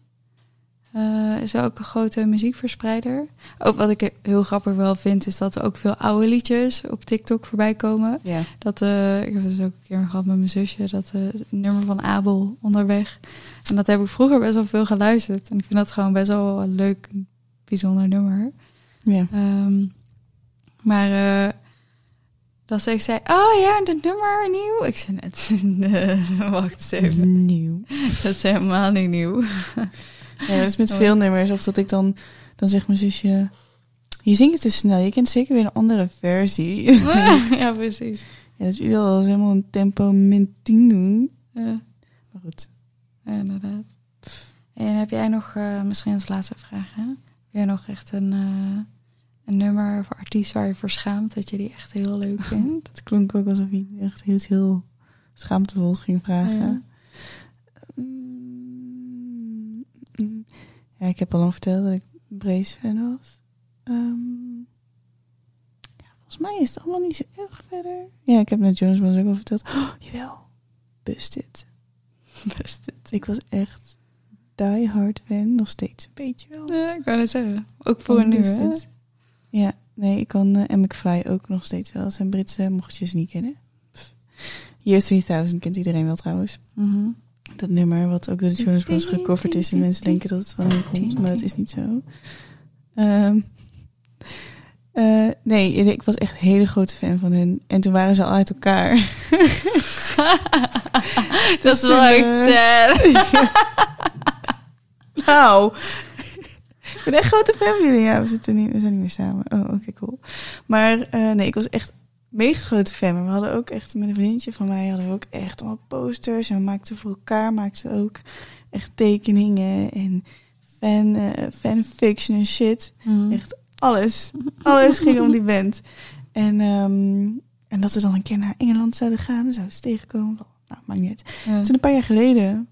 Eh, is ook een grote muziekverspreider. Ook wat ik heel grappig wel vind, is dat er ook veel oude liedjes op TikTok voorbij komen. Ja. Dat, eh, ik heb dus ook een keer gehad met mijn zusje, dat eh, nummer van Abel onderweg. En dat heb ik vroeger best wel veel geluisterd. En ik vind dat gewoon best wel een leuk, bijzonder nummer. ja. Ehm, maar dat ze zei, oh ja, dat nummer nieuw. Ik zei net, nee, wacht eens even. Nieuw. Dat is helemaal niet nieuw. Ja, dat is met Oh. veel nummers. Of dat ik dan, dan zegt mijn zusje... Je zingt het te snel. Je kent zeker weer een andere versie. ja, precies. ja, dat jullie al helemaal een tempo min 10 doen. Ja, Maar goed. ja, inderdaad. En heb jij nog, eh, misschien als laatste vraag, hè? Heb jij nog echt een, eh, een nummer of artiest waar je voor schaamt dat je die echt heel leuk vindt? Het klonk ook alsof je echt heel, heel schaamtevol ging vragen. Ja. Mm. Ja, ik heb al lang verteld dat ik Brace fan was. Ehm, ja, volgens mij is het allemaal niet zo erg verder. Ja, ik heb net Brothers ook al verteld. Oh, jawel. Busted. Best het. Ik was echt die hard fan. Nog steeds een beetje wel. Ja, ik wou net zeggen. Ook voor een nu, hè? Nee, ik kan uh, McFly ook nog steeds wel. Dat zijn Britse, mocht je ze niet kennen. Pff. Year 3000 kent iedereen wel trouwens. Mhm. Dat nummer wat ook door de Jonas Brothers gecoverd is. En mensen denken dat het van hem komt, maar dat is niet zo. Ehm, eh, nee, ik was echt een hele grote fan van hen. En toen waren ze al uit elkaar. dat is Dus, wel eh, echt sad. Nou, ik ben echt grote fan van jullie. Ja, we, zitten niet, we zijn niet meer samen. Oh, oké, cool. Maar eh, nee, ik was echt mega grote fan. Maar we hadden ook echt, met een vriendje van mij, hadden we ook echt allemaal posters. En we maakten voor elkaar, maakten ook echt tekeningen en fan, eh, fanfiction en shit. Mhm. Echt alles. Alles ging om die band. En, ehm, en dat we dan een keer naar Engeland zouden gaan. Zouden ze tegenkomen. Nou, maakt niet uit. Ja. Toen een paar jaar geleden,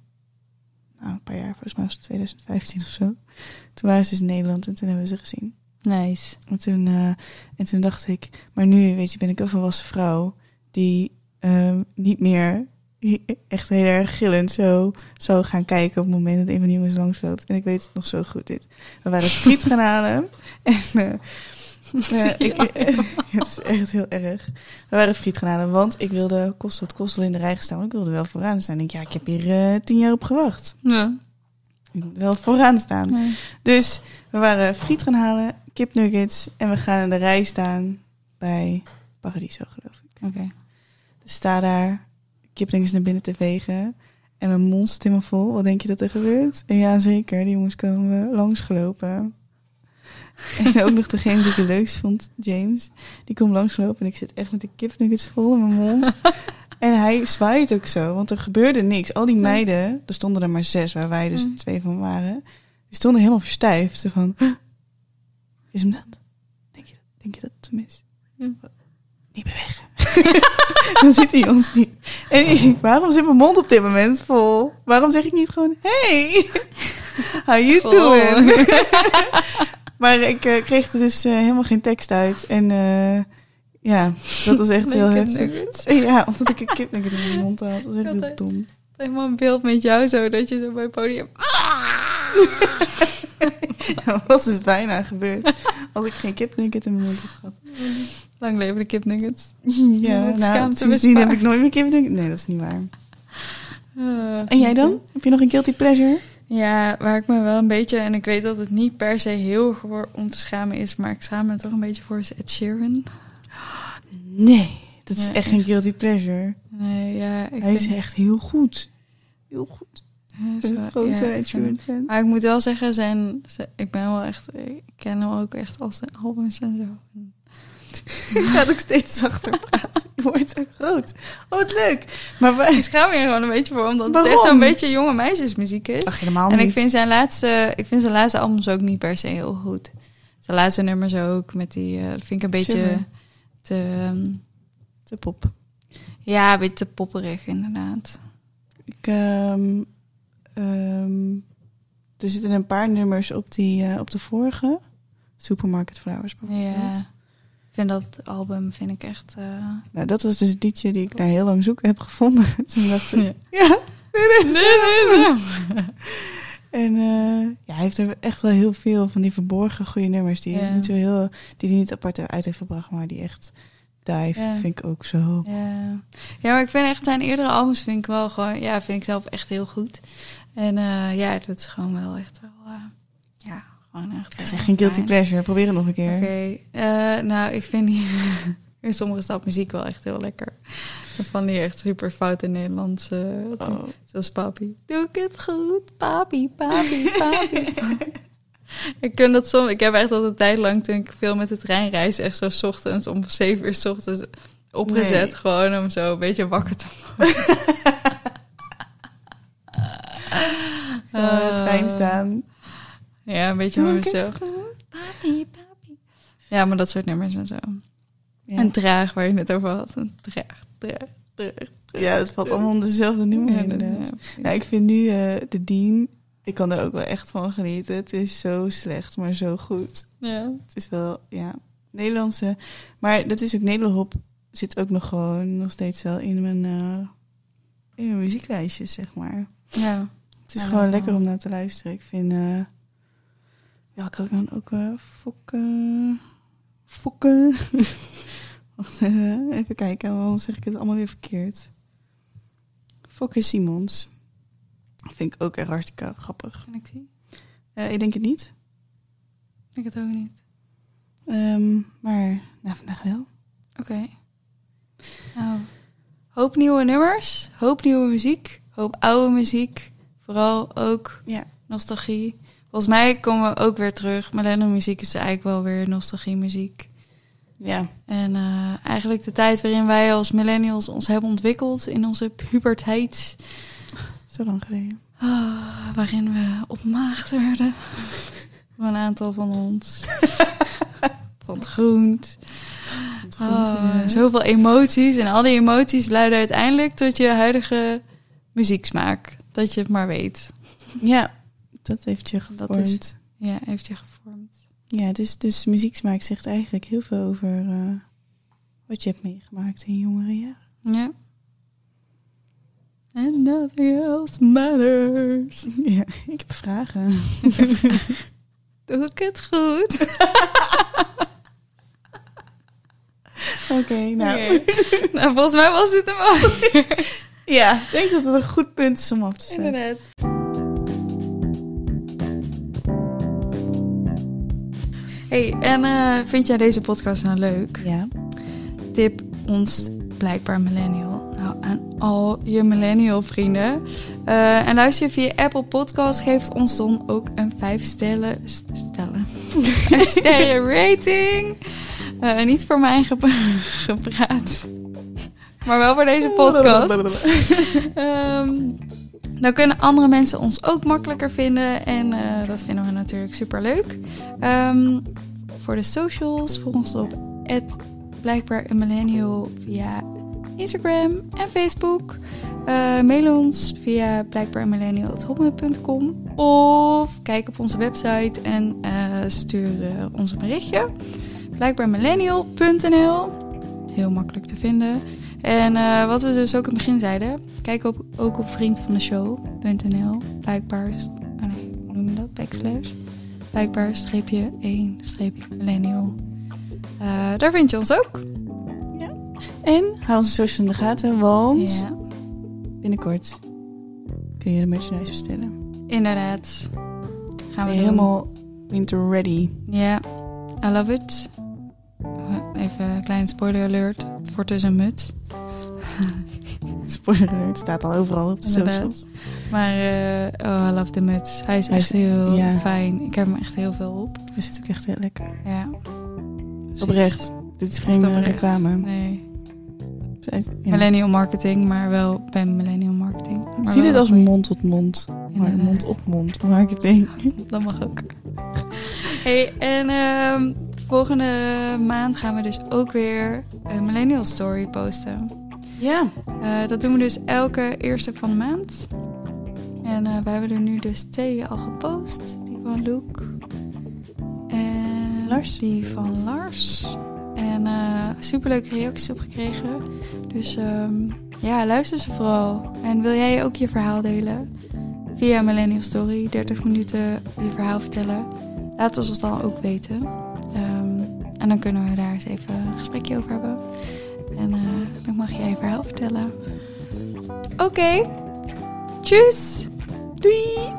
nou een paar jaar, volgens mij was het 2015 of zo. Toen waren ze dus in Nederland en toen hebben we ze gezien. Nice. En toen, eh, en toen dacht ik, maar nu weet je, ben ik een volwassen vrouw die ehm, niet meer echt heel erg gillend zo zou gaan kijken op het moment dat een van die jongens langsloopt. En ik weet het nog zo goed dit. We waren friet gaan halen en eh, eh, ik, het is echt heel erg. We waren friet gaan halen, want ik wilde kost wat kost in de rij gaan staan. Ik wilde wel vooraan staan. Ik denk, ja, ik heb hier eh, tien jaar op gewacht. Ja. Ik moet wel vooraan staan. Ja. Dus we waren friet gaan halen, kipnuggets en we gaan in de rij staan bij Paradiso, geloof ik. Oké. Dus sta daar, kipnuggets naar binnen te vegen en mijn mond zit helemaal vol. Wat denk je dat er gebeurt? En ja, zeker, die jongens komen langsgelopen. En ook nog degene die ik het leukst vond, James, die komt langsgelopen en ik zit echt met de kipnuggets vol in mijn mond. En hij zwaait ook zo, want er gebeurde niks. Al die meiden, er stonden er maar zes, waar wij dus twee van waren, die stonden helemaal verstijfd. Van, "Huh, is hem dat? Denk je, dat- denk je dat het hem is? Ja. Wat? Niet bewegen. Dan ziet hij ons niet. En ik waarom zit mijn mond op dit moment vol? Waarom zeg ik niet gewoon, hey, how you doing? Maar ik eh, kreeg er dus eh, helemaal geen tekst uit. En eh, ja, dat was echt heel heftig. Ja, omdat ik een kipnugget in mijn mond had. Dat was echt heel dom. Helemaal een beeld met jou zo, dat je zo bij het podium... Dat was dus bijna gebeurd. Als ik geen kipnugget in mijn mond had gehad. Lang leven de kipnuggets. Ja, nou, sindsdien heb ik nooit meer kipnugget. Nee, dat is niet waar. En jij dan? Heb je nog een guilty pleasure? Ja, waar ik me wel een beetje... En ik weet dat het niet per se heel om te schamen is... maar ik schaam me toch een beetje voor is Ed Sheeran. Nee, dat is Ja, echt geen guilty pleasure. Nee, ja... Ik Hij is echt heel goed. Heel goed. een grote ja, Ed Sheeran fan. Maar ik moet wel zeggen, zijn, zijn- ik ben wel echt... Ik ken hem ook echt als zijn albums en zo. Gaat ook steeds zachter praten. Je wordt zo groot. Oh, wat leuk. Maar wij... Ik schaam me gewoon een beetje voor, omdat het Waarom? echt zo'n beetje jonge meisjesmuziek is. Ach, helemaal en niet. ik vind zijn laatste, ik vind zijn laatste albums ook niet per se heel goed. Zijn laatste nummers ook, met die, dat vind ik een beetje te, ehm, Te pop. ja, een beetje te popperig inderdaad. Ik, ehm, ehm, er zitten een paar nummers op, die, eh, op de vorige. Supermarket Flowers bijvoorbeeld. Ja. Vind dat album vind ik echt... eh, Nou, dat was dus het liedje die ik na heel lang zoeken heb gevonden. Toen dacht ik, Ja. ja, dit is. En eh, ja, hij heeft er echt wel heel veel van die verborgen goede nummers die, Ja. niet zo heel, die hij niet apart uit heeft gebracht, maar die echt dive Ja. vind ik ook zo. Ja. ja, maar ik vind echt zijn eerdere albums vind ik wel gewoon, ja, vind ik zelf echt heel goed. En eh, ja, dat is gewoon wel echt wel, gewoon echt. Dat is echt geen guilty pleasure. Probeer het nog een keer. Oké, eh, nou, ik vind die, in sommige stap muziek wel echt heel lekker. Van die echt super foute Nederlandse, Oh. zoals papi. Doe ik het goed, papi, papi, papi. ik ken dat soms, ik heb echt al een tijd lang toen ik veel met de trein reis, echt zo ochtends om zeven uur 's ochtends opgezet, Nee. gewoon om zo een beetje wakker te worden. De trein Eh, staan. Ja, een beetje het mezelf. Papi, papi. Ja, maar dat soort nummers en zo. Ja. En traag, waar je het over had. Traag, traag, traag. traag. ja, het valt allemaal onder dezelfde nummer Ja, inderdaad. ja. Nou, ik vind nu eh, de Dean, ik kan er ook wel echt van genieten. Het is zo slecht, maar zo goed. Ja. Het is wel, ja, Nederlandse. Maar dat is ook Nederhop zit ook nog gewoon nog steeds wel in mijn, eh, in mijn muzieklijstjes, zeg maar. ja. Het is Ja, gewoon lekker om naar te luisteren. Ik vind, eh ja, kan ik dan ook eh fokken, fokken. Wacht even, even kijken, want anders zeg ik het allemaal weer verkeerd. Fokke Simons. Vind ik ook echt hartstikke grappig. Ken ik die? Eh, ik denk het niet. Ik het ook niet. Ehm, maar nou, vandaag wel. Oké. Nou, hoop nieuwe nummers, hoop nieuwe muziek, hoop oude muziek. Vooral ook Ja. nostalgie. Volgens mij komen we ook weer terug. Millennium muziek is eigenlijk wel weer nostalgie muziek. Ja. En eh, eigenlijk de tijd waarin wij als millennials ons hebben ontwikkeld in onze puberteit. Zo lang geleden. Ah, waarin we opmaagd werden. Van een aantal van ons. van het groent. Oh, inderdaad. zoveel emoties. En al die emoties leiden uiteindelijk tot je huidige muzieksmaak. Dat je het maar weet. Ja, dat heeft je Dat gevormd. is- Ja, heeft je gevormd. Ja, dus, dus muzieksmaak zegt eigenlijk heel veel over eh, wat je hebt meegemaakt in jongere jaren. Ja. And nothing else matters. Ja, ik heb vragen. Doe ik het goed? Oké, nou. Nou, volgens mij was dit hem al. Ja, ik denk dat het een goed punt is om af te zetten. Inderdaad. Hey, en eh, vind jij deze podcast nou leuk? Ja. Tip ons blijkbaar millennial. Nou, aan al je millennial vrienden. Eh, en luister je via Apple Podcast, geeft ons dan ook een 5 sterren, st- stellen. 5 sterren rating. Eh, niet voor mijn gep- gepraat. Maar wel voor deze podcast. Ehm, dan kunnen andere mensen ons ook makkelijker vinden. En eh, dat vinden we natuurlijk super leuk. voor de socials, volg ons op blijkbaar millennial via Instagram en Facebook. Eh, mail ons via blijkbaar Of kijk op onze website en eh, stuur ons een berichtje. Blijkbaarmillennial.nl Heel makkelijk te vinden. En eh, wat we dus ook in het begin zeiden, kijk op, ook op vriendvandeshow.nl. Blijkbaar, oh nee, hoe noem je dat? Backslash. Blijkbaar streepje 1 streepje millennial. Eh, daar vind je ons ook. En hou onze socials in de gaten, want Ja, binnenkort kun je de merchandise bestellen. inderdaad. Gaan we helemaal winter ready. Ja, I love it. Even een kleine spoiler alert. Het wordt dus een muts. Spoiler alert, het staat al overal op de Inderdaad. socials. Maar eh, oh, I love the muts. Hij is Hij echt is- heel ja. fijn. Ik heb hem echt heel veel op. Het zit ook echt heel lekker. Ja. Precies. Oprecht. Dit is geen Echt eh, oprecht. reclame. Nee. Ja. Millennial marketing, maar wel bij millennial marketing. Maar Zie dit als goeie. mond tot mond. Maar Inderdaad. mond op mond marketing. Dat mag ook. Hey, en ehm, volgende maand gaan we dus ook weer een millennial story posten. Ja. Eh, dat doen we dus elke eerste van de maand. En eh we hebben er nu dus twee al gepost. Die van Luke. En Lars. die van Lars. En uh, superleuke reacties op gekregen. Dus ehm, ja, luister ze vooral. En wil jij ook je verhaal delen? Via Millennial Story, 30 minuten je verhaal vertellen. Laat ons het dan ook weten. Ehm, en dan kunnen we daar eens even een gesprekje over hebben. En eh, dan mag jij je verhaal vertellen. Oké, okay. tjus! Doei!